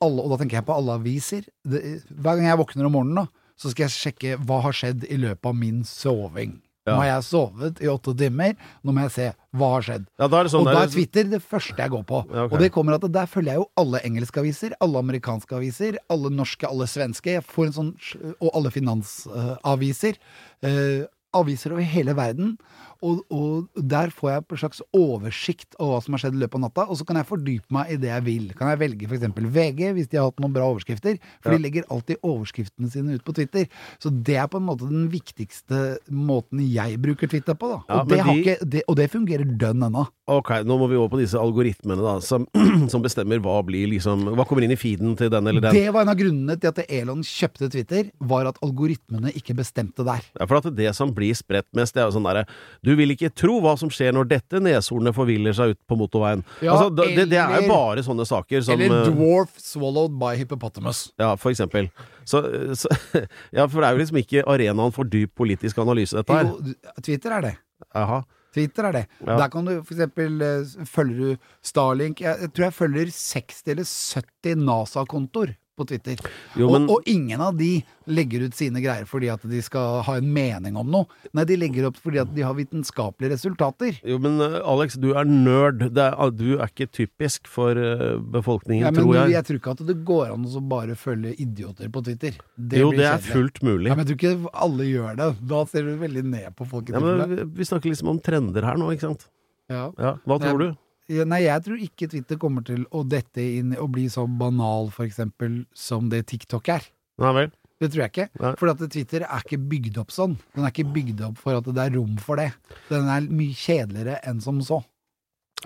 Alle, og da tenker jeg på alle aviser. Det, hver gang jeg våkner om morgenen, da, så skal jeg sjekke hva har skjedd i løpet av min soving. Nå har jeg sovet i åtte timer, nå må jeg se hva har skjedd. Ja, da sånn og da er Twitter det første jeg går på. Ja, okay. Og det kommer at der følger jeg jo alle engelske aviser, alle amerikanske aviser, alle norske, alle svenske. Jeg får en sånn, og alle finansaviser. Uh, aviser over hele verden. Og, og der får jeg en slags oversikt over hva som har skjedd i løpet av natta, og så kan jeg fordype meg i det jeg vil. Kan jeg velge f.eks. VG, hvis de har hatt noen bra overskrifter, for de legger alltid overskriftene sine ut på Twitter. Så det er på en måte den viktigste måten jeg bruker Twitter på, da. Ja, og, det har de- ikke, det, og det fungerer dønn ennå. Ok, nå må vi over på disse algoritmene, da, som, som bestemmer hva blir liksom Hva kommer inn i feeden til den eller den. Det var en av grunnene til at Elon kjøpte Twitter, var at algoritmene ikke bestemte der. Ja, for at det som blir spredt mest, det er jo sånn derre Du vil ikke tro hva som skjer når dette neshornet forviller seg ut på motorveien. Ja, altså, det, det, det er jo bare sånne saker som Eller eh, dwarf swallowed by hippopotamus. Ja, for eksempel. Så, så Ja, for det er jo liksom ikke arenaen for dyp politisk analyse, dette her. Jo, Twitter er det. Aha. Twitter er det. Ja. Der kan du for eksempel eh, Følger du Starlink jeg, jeg tror jeg følger 60 eller 70 NASA-kontoer på Twitter. Jo, men- og, og ingen av de legger ut sine greier fordi at de skal ha en mening om noe. Nei, de legger opp fordi at de har vitenskapelige resultater. Jo, men eh, Alex, du er nerd. Er, du er ikke typisk for eh, befolkningen, Ja, men tror jeg. jeg tror ikke at det går an å bare følge idioter på Twitter. Det jo, det er fullt mulig. Ja, men jeg tror ikke alle gjør det. Da ser du veldig ned på folk. Ja, men vi, snakker liksom om trender her nå, ikke sant? Ja. Ja, Hva tror du? Nei, jeg tror ikke Twitter kommer til å dette inn og bli så banal, for eksempel, som det TikTok er. Nei vel? Det tror jeg ikke. For at Twitter er ikke bygd opp sånn. Den er ikke bygd opp for at det er rom for det. Den er mye kjedeligere enn som så.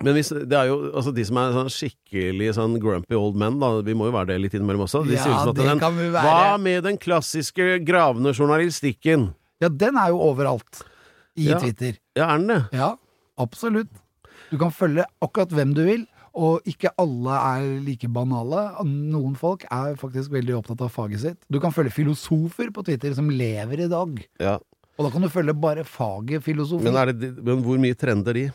Men hvis, det er jo altså de som er sånn skikkelig sånn grumpy old men, da, vi må jo være det litt innimellom også. De Ja, sier liksom at det den, kan vi være. Hva med den klassiske gravende journalistikken? Ja, den er jo overalt i Ja. Twitter. Ja, er den det? Ja, absolutt. Du kan følge akkurat hvem du vil, og ikke alle er like banale. Noen folk er faktisk veldig opptatt av faget sitt. Du kan følge filosofer på Twitter som lever i dag. Ja. Og da kan du følge bare faget filosofi. Men, det, men hvor mye trender de?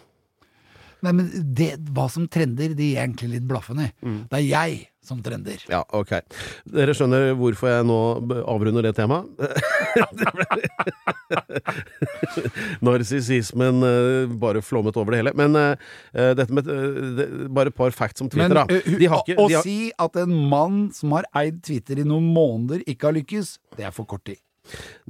Nei, men det, hva som trender, de er egentlig litt blaffen i. Mm. Det er jeg som trender. Ja, ok. Dere skjønner hvorfor jeg nå avrunder det temaet? Narsissismen eh, bare flommet over det hele. Men eh, dette med uh, Bare et par facts om Twitter, Men da. ø, hu- ikke, å har, si at en mann som har eid Twitter i noen måneder, ikke har lykkes, det er for kort tid.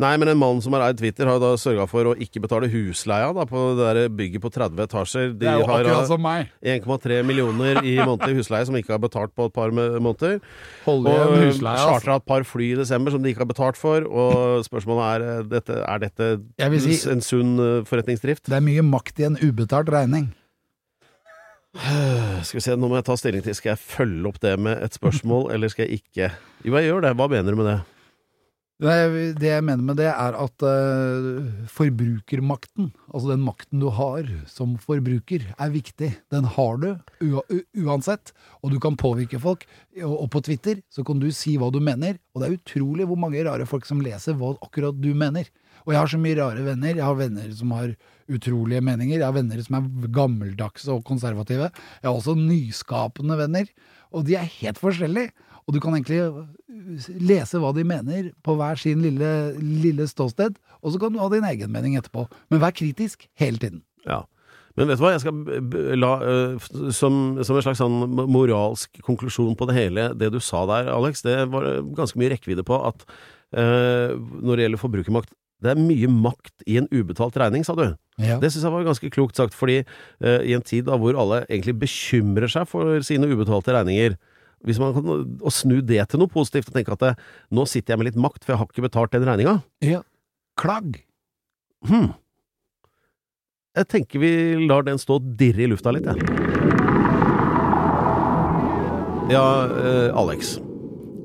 Nei, men en mann som har eid Twitter, har da sørga for å ikke betale husleia da, på det der bygget på 30 etasjer. De Det er jo har akkurat som meg. 1,3 millioner i månedlig husleie som ikke har betalt på et par måneder. Holde Og igjen husleia. altså. chartra et par fly i desember som de ikke har betalt for. Og spørsmålet er eh, dette, er dette si- en sunn eh, forretningsdrift. Det er mye makt i en ubetalt regning. Skal vi se, Nå må jeg ta stilling til Skal jeg følge opp det med et spørsmål, eller skal jeg ikke? Jo, jeg gjør det. Hva mener du med det? Det, det jeg mener med det, er at uh, forbrukermakten, altså den makten du har som forbruker, er viktig. Den har du uansett, og du kan påvirke folk. Og, og på Twitter så kan du si hva du mener, og det er utrolig hvor mange rare folk som leser hva akkurat du mener. Og jeg har så mye rare venner. Jeg har venner som har utrolige meninger. Jeg har venner som er gammeldagse og konservative. Jeg har også nyskapende venner, og de er helt forskjellige. Og du kan egentlig lese hva de mener på hver sin lille, lille ståsted, og så kan du ha din egen mening etterpå. Men vær kritisk hele tiden. Ja. Men vet du hva, jeg skal la eh, som, som en slags sånn moralsk konklusjon på det hele, det du sa der, Alex, det var ganske mye rekkevidde på at uh, når det gjelder forbrukermakt det er mye makt i en ubetalt regning, sa du. Ja. Det syns jeg var ganske klokt sagt, fordi uh, i en tid da hvor alle egentlig bekymrer seg for sine ubetalte regninger, Hvis man kan å snu det til noe positivt og tenke at det, nå sitter jeg med litt makt, for jeg har ikke betalt den regninga. Ja. Klagg. Hm. Jeg tenker vi lar den stå og dirre i lufta litt, jeg. Ja, eh, Alex.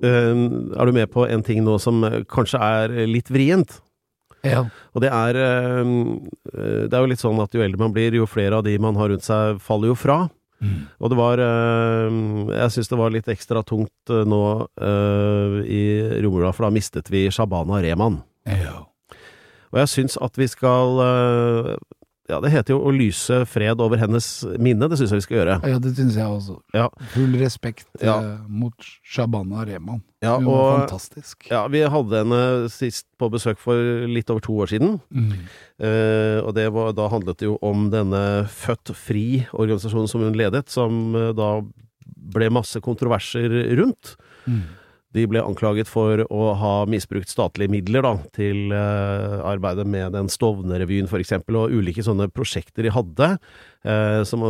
Eh, er du med på en ting nå som eh, kanskje er litt vrient? Ja. Og det er eh, eh, Det er jo litt sånn at jo eldre man blir, jo flere av de man har rundt seg, faller jo fra. Og det var eh, Jeg syns det var litt ekstra tungt eh, nå eh, i romjula, for da mistet vi Shabana Rehman. ja. Og jeg syns at vi skal Ja, det heter jo å lyse fred over hennes minne. Det syns jeg vi skal gjøre. Ja, det syns jeg også. Ja. Full respekt Ja. eh, mot Shabana Rehman. Ja, Hun var fantastisk. ja, vi hadde henne sist på besøk for litt over to år siden. Mm. Eh, og det var, da handlet det jo om denne Født Fri-organisasjonen som hun ledet, som eh, da ble masse kontroverser rundt. Mm. De ble anklaget for å ha misbrukt statlige midler da, til eh, arbeidet med den Stovner-revyen eksempel, og ulike sånne prosjekter de hadde, eh, som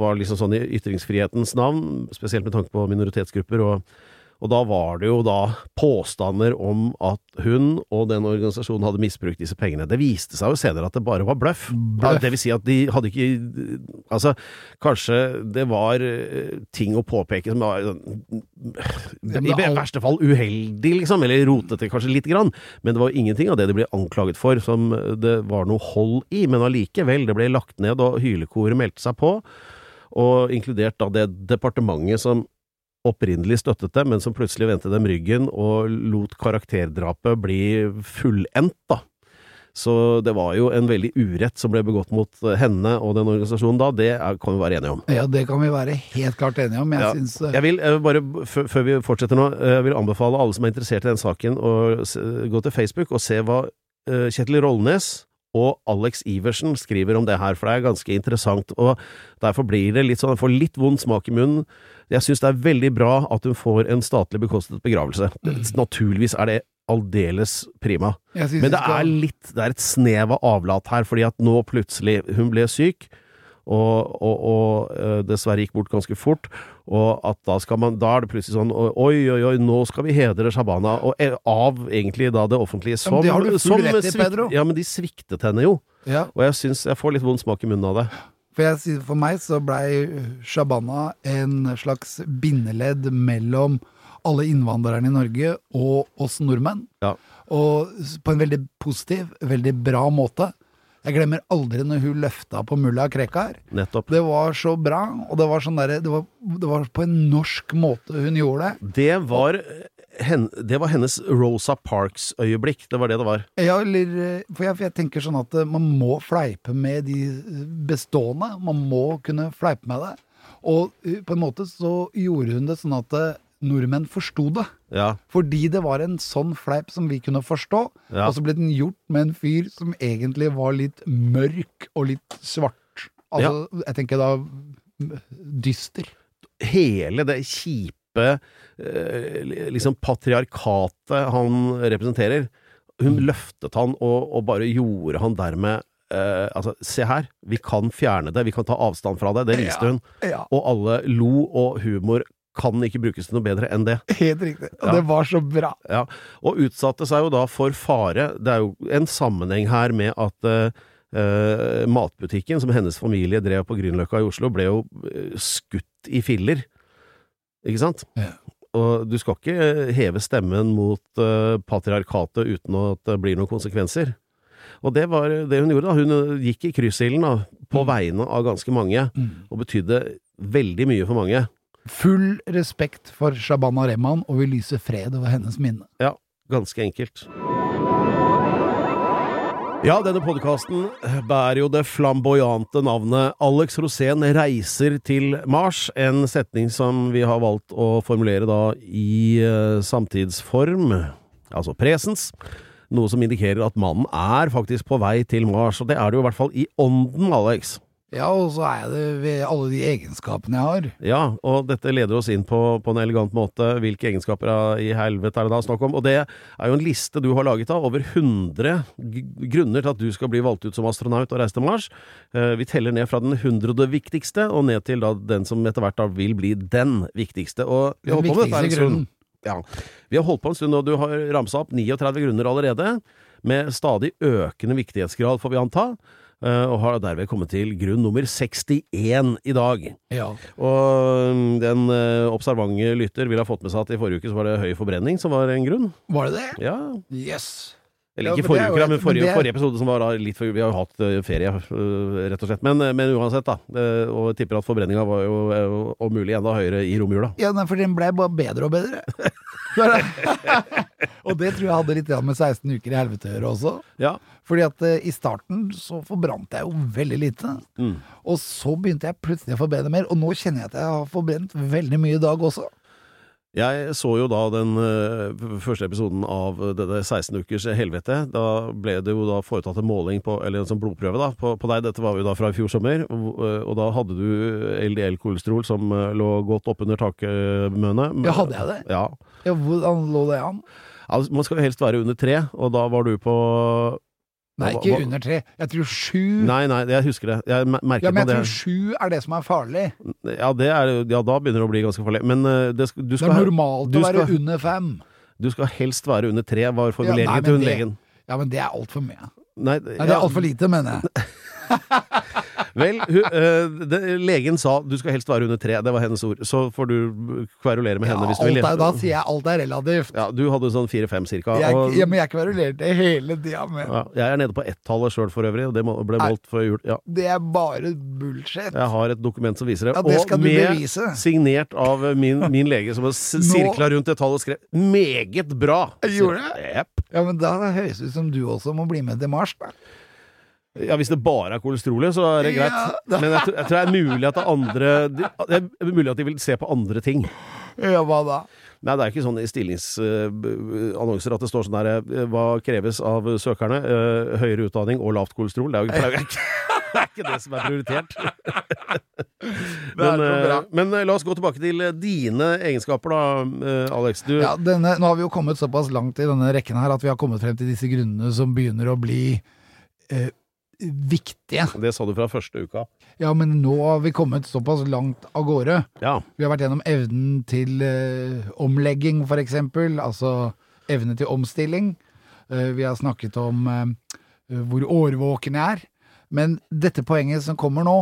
var liksom sånn i ytringsfrihetens navn, spesielt med tanke på minoritetsgrupper. og og da var det jo da påstander om at hun og den organisasjonen hadde misbrukt disse pengene. Det viste seg jo senere at det bare var bløff. Bløff. Det vil si at de hadde ikke Altså, kanskje det var eh, ting å påpeke som var I er verste fall uheldig, liksom, eller rotete kanskje lite grann. Men det var ingenting av det de ble anklaget for som det var noe hold i. Men allikevel, det ble lagt ned, og hylekoret meldte seg på. Og inkludert da det departementet som opprinnelig støttet det, men som plutselig vendte dem ryggen og lot karakterdrapet bli fullendt, da. Så det var jo en veldig urett som ble begått mot henne og den organisasjonen da, det er, kan vi være enige om. Ja, det kan vi være helt klart enige om. Jeg Ja. syns eh, Jeg vil eh, bare, før vi fortsetter nå, eh, jeg vil anbefale alle som er interessert i den saken, å gå til Facebook og se hva Kjetil Rollnes og Alex Iversen skriver om det her, for det er ganske interessant. Og derfor blir det litt sånn, jeg får litt vond smak i munnen. Jeg syns det er veldig bra at hun får en statlig bekostet begravelse. Naturligvis er det aldeles prima. Men det er litt Det er et snev av avlat her, fordi at nå plutselig Hun ble syk, og, og, og eh, dessverre gikk bort ganske fort. Og at da skal man Da er det plutselig sånn Oi, oi, oi, nå skal vi hedre Shabana. Og eh, av egentlig da det offentlige Ja, men det som i, svikt- Pedro. Ja, men de sviktet henne jo. ja, Og jeg syns jeg får litt vond smak i munnen av det. For, jeg, for meg så blei Shabana en slags bindeledd mellom alle innvandrerne i Norge og oss nordmenn. Ja. Og på en veldig positiv, veldig bra måte. Jeg glemmer aldri når hun løfta på mulla Krekar. Nettopp. Det var så bra, og det var sånn der, det, var- det var på en norsk måte hun gjorde det. Det var, hen, det var hennes Rosa Parks-øyeblikk. Det var det det var. Ja, eller For jeg, for jeg tenker sånn at eh, man må fleipe med de eh, bestående. Man må kunne fleipe med det. Og eh, på en måte så gjorde hun det sånn at eh, nordmenn forsto det. Ja. Fordi det var en sånn fleip som vi kunne forstå. Ja. Og så ble den gjort med en fyr som egentlig var litt mørk og litt svart. Altså, jeg tenker da mm, dyster. hele det kjipe eh, liksom patriarkatet han representerer. Hun løftet han og, og bare gjorde han dermed Uh, Altså, se her, vi kan fjerne det, vi kan ta avstand fra det. Det viste Ja. hun. Ja, Og alle lo, og humor kan ikke brukes til noe bedre enn det. helt riktig. Og Ja. det var så bra. Ja, og utsatte seg jo da for fare. Det er jo en sammenheng her med at uh, matbutikken som hennes familie drev på Grünerløkka i Oslo, ble jo eh, skutt i filler. Ikke sant? Ja. Og du skal ikke heve stemmen mot uh, patriarkatet uten at det blir noen konsekvenser. Og det var det hun gjorde. da. Hun gikk i kryssilden på vegne av ganske mange, og betydde veldig mye for mange. Full respekt for Shabana Rehman, og vi lyser fred over hennes minne. Ja, ganske enkelt. Ja, denne podkasten bærer jo det flamboyante navnet Alex Rosén reiser til Mars, en setning som vi har valgt å formulere da i eh, samtidsform, altså presens. Noe som indikerer at mannen er faktisk på vei til Mars, og det er det jo i hvert fall i ånden, Alex. Ja, og så er det ved alle de egenskapene jeg har. Ja, og dette leder oss inn på, på en elegant måte. Hvilke egenskaper i helvete er det da snakk om? Og det er jo en liste du har laget av, over 100 grunner til at du skal bli valgt ut som astronaut og reise til Mars. Eh, vi teller ned fra den hundrede viktigste, og ned til da den som etter hvert vil bli den viktigste. Og vi Den viktigste grunnen. Ja. Vi har holdt på en stund, og du har ramsa opp 39 grunner allerede, med stadig økende viktighetsgrad, får vi anta, og har derved kommet til grunn nummer 61 i dag. Ja. Og mm, den eh, observante lytter vil ha fått med seg at i forrige uke så var det høy forbrenning som var en grunn. Var det det? Ja. Yes. Eller ikke ja, forrige uke, men forrige, forrige episode som var litt for Vi har jo hatt eh, ferie, eh, rett og slett. Men, men uansett, da. eh, Og jeg tipper at forbrenninga var jo eh, om mulig enda høyere i romjula. Ja, for den ble bare bedre og bedre. Og det tror jeg hadde litt med 16 uker i helvete å gjøre også. Ja. Fordi at uh, i starten så forbrant jeg jo veldig lite. Mm. Og så begynte jeg plutselig å forbrenne mer, og nå kjenner jeg at jeg har forbrent veldig mye i dag også. Jeg så jo da den uh, første episoden av eh, dette 16 ukers helvete. Da ble det jo da foretatt en måling på, eller en sånn blodprøve da, på, på deg. Dette var jo da fra i fjor sommer. Og, og da hadde du LDL-kolesterol som lå godt oppunder takmønet. Ja, hadde jeg det? Ja. Ja, hvordan lå det an? Altså, man skal jo helst være under tre, og da var du på Nei, ikke hva- under tre. Jeg tror sju. Nei, nei, jeg husker det. Jeg Ja, men jeg det. tror sju er det som er farlig. Ja, det er, ja, da begynner det å bli ganske farlig. Men eh, det, skal- Det er normalt å være skal- under fem. du skal helst være under tre, var Ja, formuleringen nei, til hun legen. Ja, men det er altfor mye. Nei, Nei, det er altfor lite, mener jeg. Vel, hun, eh, det, legen sa du skal helst være under tre. Det var hennes ord. Så får du kverulere med Ja, henne hvis du vil. er, da sier jeg alt er relativt. Ja, du hadde sånn fire-fem cirka. Jeg, og- ja, men jeg kverulerte hele tida med ja, jeg er nede på ett-tallet sjøl for øvrig, og det ble målt før jul. Ja. Det er bare bullshit. Jeg har et dokument som viser det. Ja, det skal og du med bevise. signert av min, min lege, som har sirkla rundt det tallet og skrev 'meget bra'. Gjorde det? Yep. Ja, men da høres det ut som du også må bli med til Mars. Da. Ja, hvis det bare er kolesterolet, så er det greit. Ja. Men jeg, tror- jeg tror det er mulig at det andre de, Det er mulig at de vil se på andre ting. Ja, hva da? Nei, det er ikke sånn i stillingsannonser at det står sånn der eh, Hva kreves av søkerne? Eh, høyere utdanning og lavt kolesterol. Det er jo ikke, det er ikke det som er prioritert. Men, eh, men la oss gå tilbake til dine egenskaper, da, Alex. Du, Ja, denne, nå har vi jo kommet såpass langt i denne rekken her at vi har kommet frem til disse grunnene som begynner å bli eh, viktige. Det sa du fra første uka. Ja, men nå har vi kommet såpass langt av gårde. Ja. Vi har vært gjennom evnen til eh, omlegging, for eksempel. Altså evne til omstilling. Eh, vi har snakket om eh, hvor årvåken jeg er. Men dette poenget som kommer nå,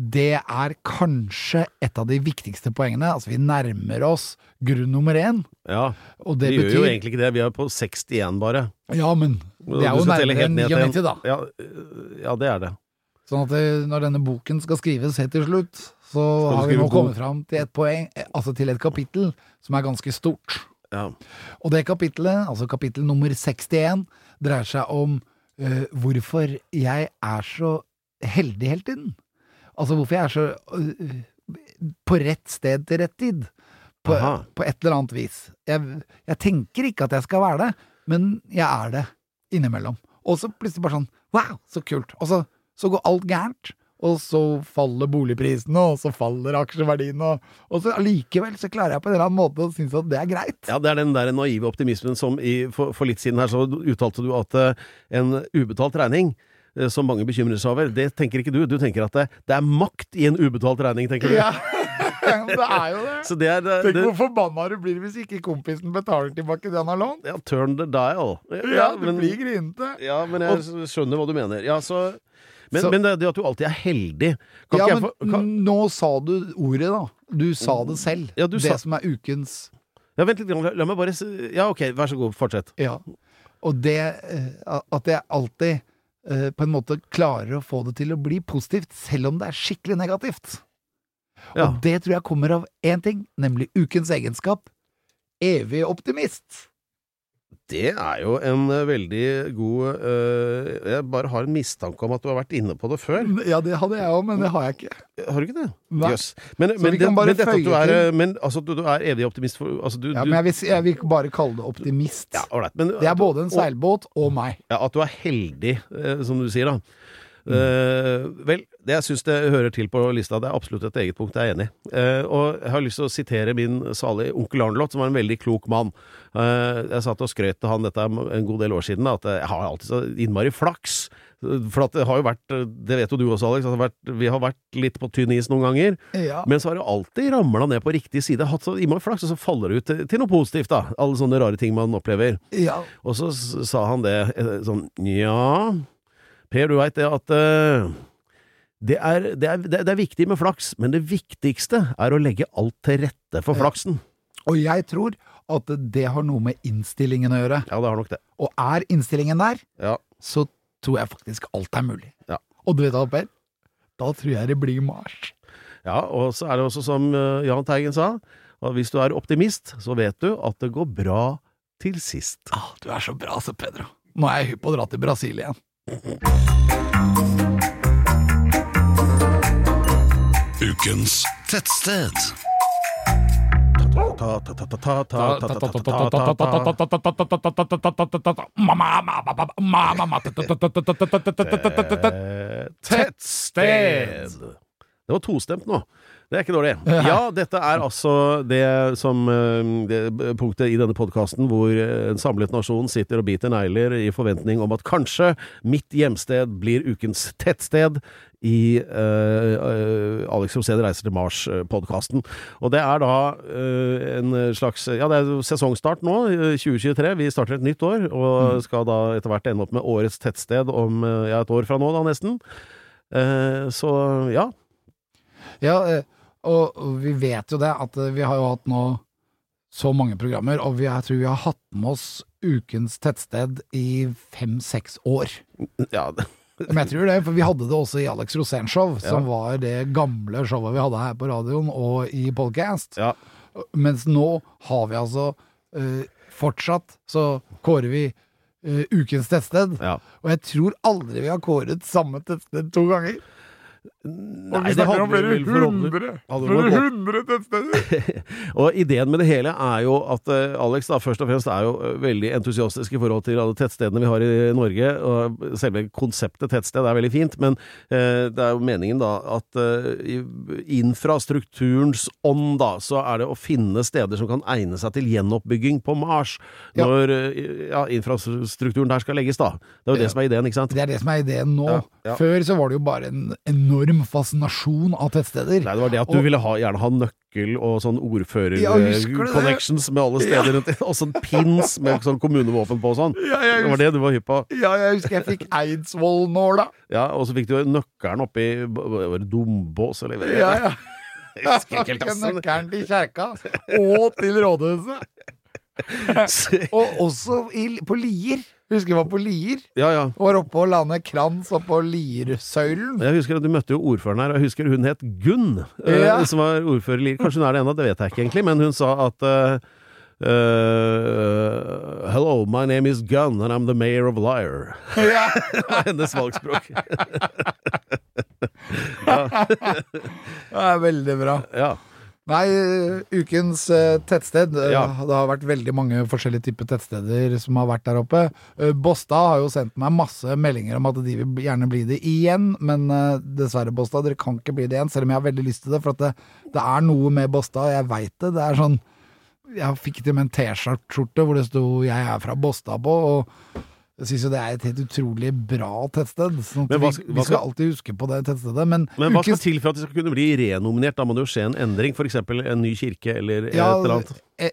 det er kanskje et av de viktigste poengene. Altså, vi nærmer oss grunn nummer én. ja. Og det Vi gjør jo egentlig ikke det. Vi er på 61 bare. Ja, men det er jo nærmere enn ned til en- 99, da. Ja, øh, ja, det er det. Sånn at det, når denne boken skal skrives helt til slutt, så har vi nå kommet fram til et poeng, altså til et kapittel som er ganske stort. Ja. Og det kapittelet, altså kapittel nummer 61, dreier seg om uh, hvorfor jeg er så heldig hele tiden. Altså hvorfor jeg er så øh, på rett sted til rett tid. På, på et eller annet vis. Jeg, jeg tenker ikke at jeg skal være det, men jeg er det innimellom. Og så plutselig bare sånn wow, så kult. Og så, så går alt gærent. Og så faller boligprisene, og så faller aksjeverdiene, og, og så allikevel så klarer jeg på en eller annen måte å synes at det er greit. Ja, det er den der naive optimismen som i, for, for litt siden her så uttalte du at uh, en ubetalt regning som mange bekymrer seg over, det tenker ikke du. Du tenker at det, det er makt i en ubetalt regning, tenker du. Ja, det er jo det. Så det er det, Tenk det, hvor forbanna du blir hvis ikke kompisen betaler tilbake det han har lånt. ja, Turn the dial. Ja, du blir grinete. Ja, men jeg skjønner hva du mener. Ja, så Men, Så- men det, det at du alltid er heldig kan Ja, men få kan, nå sa du ordet, da. Du sa det selv. Ja, du det sa- som er ukens Ja, vent litt, la, la meg bare Ja, ok, vær så god, fortsett. Ja. Og det eh, at jeg alltid eh, på en måte klarer å få det til å bli positivt, selv om det er skikkelig negativt. Ja. Og det tror jeg kommer av én ting, nemlig ukens egenskap evig optimist. Det er jo en eh, veldig god øh, Jeg bare har en mistanke om at du har vært inne på det før. Ja, det hadde jeg òg, men det har jeg ikke. Har du ikke det? Nei. Yes. Men, men, det, men dette at du er, men, altså, du, du er evig optimist for altså, du, Ja, men jeg vil, jeg vil bare kalle det optimist. ja, men Det er både en seilbåt og meg. Ja, at du er heldig, eh, som du sier, da. Eh, vel, det jeg syns det hører til på lista, det er absolutt et eget punkt jeg er enig i. Eh, og jeg har lyst til å sitere min salige onkel Arnlot, som var en veldig klok mann. Uh, jeg satt og skrøt til han dette en god del år siden, at jeg har alltid så innmari flaks. For at det har jo vært, det vet jo du også, Alex, har vært, vi har vært litt på tynn is noen ganger. Ja. Men så har det alltid ramla ned på riktig side. Hatt så innmari flaks, og så faller det ut til, til noe positivt, da. Alle sånne rare ting man opplever. Ja. Og så sa han det sånn Nja, Per, du veit det at uh, det, er, det, er, det er- viktig med flaks, men det viktigste er å legge alt til rette for flaksen. Og jeg tror at det har noe med innstillingen å gjøre. Ja, det har nok det. Og er innstillingen der, Ja. så tror jeg faktisk alt er mulig. Ja. Og du vet hva, Per? Da tror jeg det blir Mars. ja, og så er det også som eh, Jahn Teigen sa, at hvis du er optimist, så vet du at det går bra til sist. Ah, du er så bra, så Pedro. Nå er jeg hypp på å dra til Brasil igjen. Ukens tettsted. Tettsted! Det var tostemt nå. Det er ikke dårlig. Ja, dette er altså det som eh, det punktet i denne podkasten hvor eh, en samlet nasjon sitter og biter negler i forventning om at kanskje mitt hjemsted blir ukens tettsted i uh, Alex Rosén reiser til Mars-podkasten. Og det er da uh, en slags Ja, det er sesongstart nå, 2023. Vi starter et nytt år, og skal da etter hvert ende opp med årets tettsted om ja, et år fra nå, da nesten. Så ja. Ja, eh, og og vi vet jo det, at eh, vi har jo hatt nå så mange programmer, og vi, jeg tror vi har hatt med oss ukens tettsted i fem-seks år. ja det, Men jeg tror det, for vi hadde det også i Alex Rosén Show, som var det gamle showet vi hadde her på radioen og i podcast. ja. Mens nå har vi altså uh, fortsatt så kårer vi uh, ukens tettsted. ja. Og jeg tror aldri vi har kåret samme tettsted to ganger. Nei, det handler forhåpentlig- Flere vel håpet. hundre tettsteder! Og ideen med det hele er jo at eh, Alex da først og fremst er jo eh, veldig entusiastisk i forhold til alle tettstedene vi har i Norge. Og selve konseptet tettsted er veldig fint, men eh, det er jo meningen da at eh, i infrastrukturens ånd da, så er det å finne steder som kan egne seg til gjenoppbygging på Mars. Ja. Når eh, ja, infrastrukturen der skal legges, da. Det er jo Ja. det som er ideen, ikke sant? Det er det som er ideen nå. Ja, ja. Før så var det jo bare en enorm fascinasjon av tettsteder. Nei, det var det at du Og- ville ha, gjerne ha nøkkel og sånn Ja, ordfører-connections med alle steder rundt. Og sånn pins med sånn kommunevåpen på og sånn. Ja, husker, Det var det du var hypp på. Ja, jeg husker jeg fikk Eidsvoll-nåla. Ja, og så fikk du nøkkelen oppi Var det Dombås, eller? Ja, ja. Jeg husker ikke Fikk ass. nøkkelen til kjerka og til rådhuset. Og også i, på Lier. Husker jeg var på Lier. Ja, ja. Og var oppe og la ned krans oppå Liersøylen. Jeg husker at Du møtte jo ordføreren her, og jeg husker hun het Gunn, ja. Ja. som var ordfører i Lier. Kanskje hun er det ennå, det vet jeg ikke egentlig, men hun sa at eh, uh, Hello, my name is Gunn, and I'm the mayor of Liar. Ja. Det var hennes valgspråk. ja. Det er veldig bra. Ja. Nei, ukens eh, tettsted. eh, Ja. Det har vært veldig mange forskjellige typer tettsteder som har vært der oppe. Eh, Båstad har jo sendt meg masse meldinger om at de vil gjerne bli det igjen, men dessverre, Båstad, dere kan ikke bli det igjen, selv om jeg har veldig lyst til det. For at det, det er noe med Båstad, jeg veit det. Det er sånn Jeg fikk til med en T-skjorte hvor det sto 'Jeg er fra Båstad' på. og jeg syns jo det er et helt utrolig bra tettsted. Sånn hva vi, vi skal alltid huske på det tettstedet. Men, Men hva skal til for at de skal kunne bli renominert? Da må det jo skje en endring, f.eks. en ny kirke eller Ja, et eller annet. eh,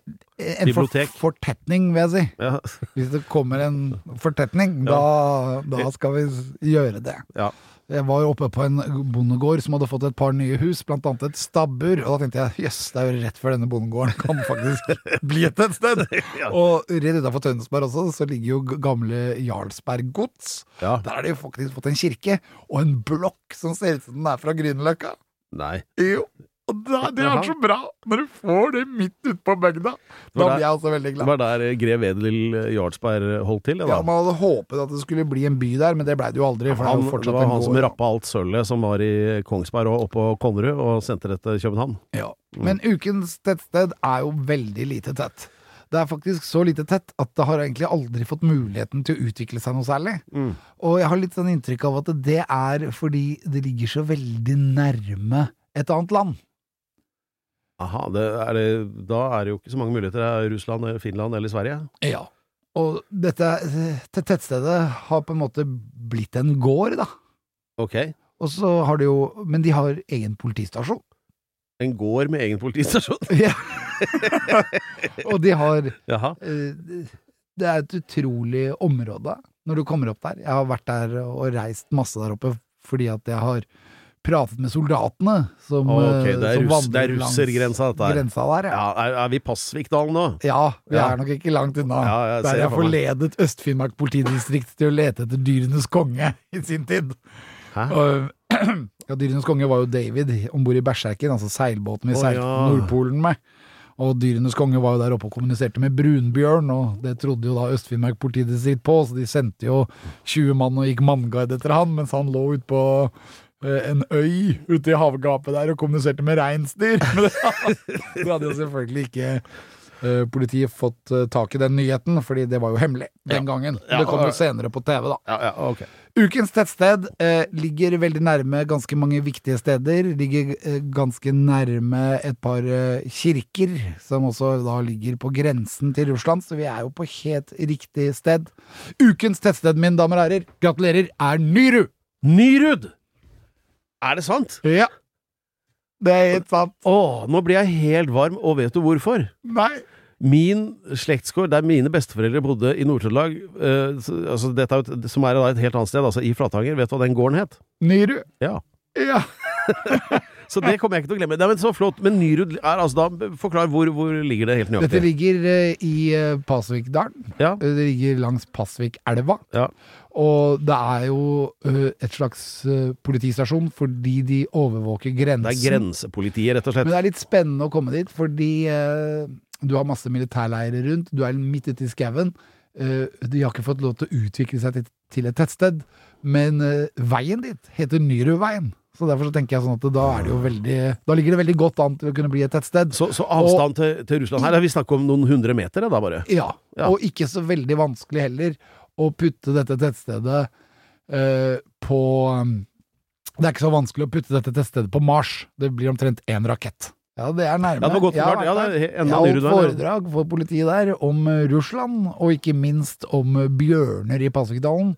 En for, fortetning, vil jeg si. Ja. Hvis det kommer en fortetning, da, da skal vi gjøre det. Ja. Jeg var jo oppe på en bondegård som hadde fått et par nye hus, blant annet et stabbur. Og da tenkte jeg jøss, det er jo rett før denne bondegården kan faktisk bli et tettsted. Ja. Og rett utafor Tønsberg også, så ligger jo gamle Jarlsberg gods. Ja. Der har de faktisk fått en kirke, og en blokk som ser ut som den er fra Grünerløkka. Nei. Jo. Da, det er så bra når du får det midt ute på bygda. Da blir jeg også veldig Det glad. var der grev Edel Jarlsberg holdt til. Ja. Man hadde håpet at det skulle bli en by der, men det blei det jo aldri. Han, det det var han som rappa alt sølvet som var i Kongsberg og oppå Konnerud, og sendte det til København. Ja. Men ukens tettsted er jo veldig lite tett. Det er faktisk så lite tett at det har egentlig aldri fått muligheten til å utvikle seg noe særlig. Mm. Og jeg har litt sånn inntrykk av at det er fordi det ligger så veldig nærme et annet land. Aha, det er det, da er det jo ikke så mange muligheter. Det er Russland, Finland eller Sverige. Ja. Og dette te- tettstedet har på en måte blitt en gård, da. Ok. Og så har de jo Men de har egen politistasjon. En gård med egen politistasjon. Ja. og de har Jaha. eh, Det er et utrolig område når du kommer opp der. Jeg har vært der og reist masse der oppe fordi at jeg har pratet med soldatene som, Ok, eh, det er, som russ, det vandrer er russergrensa, dette her. Grensa der, ja. Ja, er, er vi Pasvikdalen nå? Ja, vi Ja. er nok ikke langt unna. Ja, jeg der jeg forledet Øst-Finnmark politidistrikt til å lete etter dyrenes konge i sin tid. Hæ? Og, ja, dyrenes konge var jo David om bord i Berserken, altså seilbåten vi oh, seilte ja. Nordpolen med. Og dyrenes konge var jo der oppe og kommuniserte med brunbjørn, og det trodde jo da Øst-Finnmark politidistrikt på, så de sendte jo 20 mann og gikk manngard etter han, mens han lå ute på en øy ute i havgapet der og kommuniserte med reinsdyr. Men det hadde jo selvfølgelig ikke eh, politiet fått eh, tak i den nyheten, fordi det var jo hemmelig den gangen. Ja, det kom jo senere på TV, da. Ja, ja, ok. Ukens tettsted eh, ligger veldig nærme ganske mange viktige steder. Ligger eh, ganske nærme et par eh, kirker, som også da ligger på grensen til Russland, så vi er jo på helt riktig sted. Ukens tettsted, mine damer og herrer, gratulerer, er Nyru! Nyrud! Er det sant? Ja. Det er helt sant. Å, nå blir jeg helt varm, og vet du hvorfor? Nei. Min slektsgård, der mine besteforeldre bodde i Nord-Trøndelag, eh, så- altså dette er jo et, som er da et helt annet sted, altså i Flatanger, vet du hva den gården het? Nyru. Ja. Ja. Så det kommer jeg ikke til å glemme. Nei, men Så flott. Men Nyrud er altså da Forklar hvor, hvor ligger det helt Dette nøyaktig? ligger eh, i eh, Pasvikdalen. Ja. Eh, Det ligger langs Pasvikelva. Ja. Og det er jo eh, et slags eh, politistasjon fordi de overvåker grensen. Det er grensepolitiet, rett og slett. Men det er litt spennende å komme dit, fordi eh, du har masse militærleirer rundt, du er midt ute i skauen. Eh, de har ikke fått lov til å utvikle seg til, til et tettsted, men eh, veien dit heter Nyruveien. Så derfor så tenker jeg sånn at da er veldig Da ligger det veldig godt an til å kunne bli et tettsted. Så, så avstand til, til Russland her, er vi snakker om noen hundre meter, da bare? Ja, Ja. og ikke så veldig vanskelig heller å putte dette tettstedet eh, på um, Det er ikke så vanskelig å putte dette tettstedet på Mars. Det blir omtrent én rakett. Ja, det er nærme. Ja, det var godt forklart. Ja, det er enda Jeg holdt foredrag for politiet der om eh, Russland, og ikke minst om eh, bjørner i Pasvikdalen,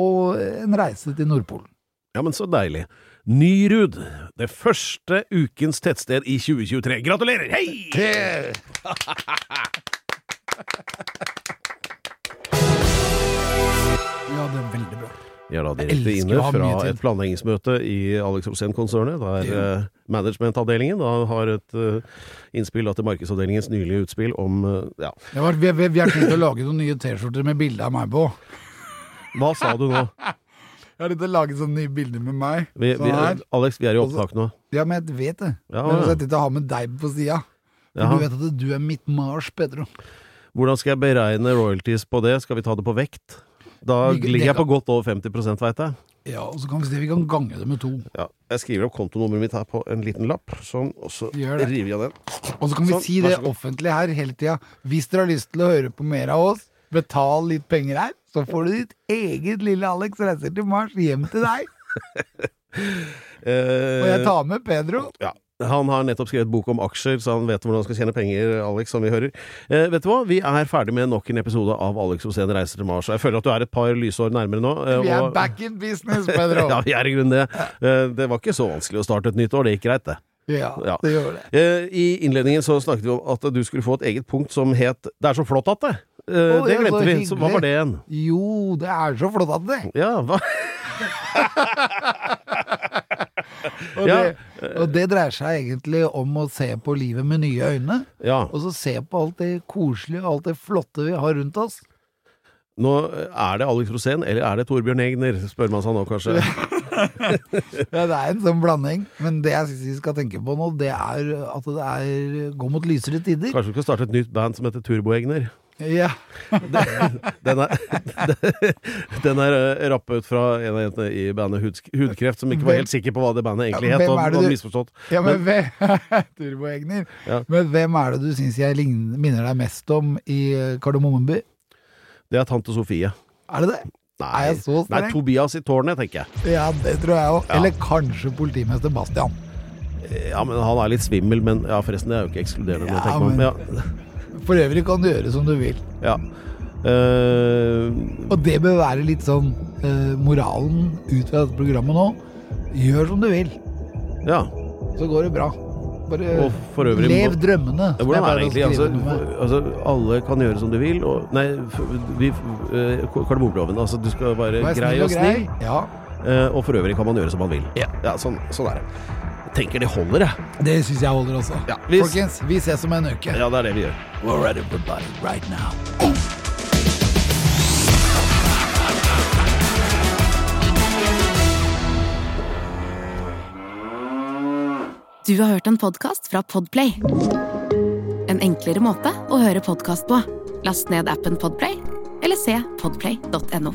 og en reise til Nordpolen. Ja, men så deilig. Nyrud, det første ukens tettsted i 2023. Gratulerer! Hei! Ja, det er veldig bra. Vi er da direkte inne fra et planleggingsmøte i Alex Rosén-konsernet, der eh, managementavdelingen da har et eh, innspill da til markedsavdelingens nylige utspill om eh, ja. Var, vi, vi, vi har tenkt å lage noen nye T-skjorter med bilde av meg på. Hva sa du nå? Jeg har til å lage sånne nye bilder med meg. Vi, vi, sånn her. Alex, vi er i opptak nå. Ja, men jeg vet det. Ja, men ja. jeg tenkte å ha med deg på sida. For Jaha. du vet at du er mitt Mars, Pedro. Hvordan skal jeg beregne royalties på det? Skal vi ta det på vekt? Da ligger jeg på godt over 50 veit jeg. Ja, og så kan vi se vi kan gange det med to. Ja, jeg skriver opp kontonummeret mitt her på en liten lapp, sånn, og så river jeg den. Og så kan vi Sånn, si det offentlig her hele tida. Hvis dere har lyst til å høre på mer av oss, betal litt penger her, så får du ditt eget lille Alex reiser til Mars hjem til deg. Og jeg Eh, tar med Pedro. ja. Han har nettopp skrevet bok om aksjer, så han vet hvordan han skal tjene penger, Alex, som vi hører. Eh, vet du hva? Vi er ferdig med nok en episode av Alex Osen reiser til Mars. Jeg føler at du er et par lysår nærmere nå. eh, Vi er og- back in business, Pedro. ja, vi er i grunnen det. Eh, det var ikke så vanskelig å starte et nytt år, det gikk greit, det. Ja, Ja. det gjør det. Eh, I innledningen så snakket vi om at du skulle få et eget punkt som het 'Det er så flott at det'. Eh, Å, det glemte vi. Så hva var det igjen? Jo, det er så flott at det. Ja, hva? Og, Ja. det, og det dreier seg egentlig om å se på livet med nye øyne. Ja. Og så se på alt det koselige og alt det flotte vi har rundt oss. Nå er det Alex Rosén, eller er det Torbjørn Egner, spør man seg nå kanskje. Ja, det er en sånn blanding. Men det jeg synes vi skal tenke på nå, det er at det er går mot lysere tider. Kanskje vi skal starte et nytt band som heter Turbo Egner? Ja. Den er, den er eh, rappa ut fra en av jentene i bandet Hud, Hudkreft, som ikke var helt sikker på hva det bandet egentlig het, hvem og du- misforstått. Ja, men hvem Turboegner. Ja. Men hvem er det du syns jeg minner deg mest om i eh, Kardemommeby? Det er tante Sofie. Er det det? Nei, Er jeg så nei? Tobias i tårnet, tenker jeg. Ja, det tror jeg òg. Ja. Eller kanskje politimester Bastian. Ja, men han er litt svimmel, men ja, forresten, det er jo ikke ekskluderende. Ja, men... men- ja, For øvrig kan du gjøre som du vil. ja. Uh, Og det bør være litt sånn uh, moralen ut fra dette programmet nå. Gjør som du vil, ja. så går det bra. Bare Og øvrig lev drømmene. Ja, hvordan er det egentlig? Altså, altså, alle kan gjøre som de vil, og Nei, vi, uh, kardemommeloven. Altså, du skal være Vær grei og grei. snill, Ja, Uh, og for øvrig kan man gjøre som man vil. Ja. sånn, sånn er det. Tenker det holder, jeg. det syns jeg holder også. Ja, hvis- Folkens, vi ses om en uke. Ja, det er det vi gjør. We're at everybody right now. Du har hørt en podkast fra Podplay. En enklere måte å høre podkast på. Last ned appen Podplay, eller se podplay.no.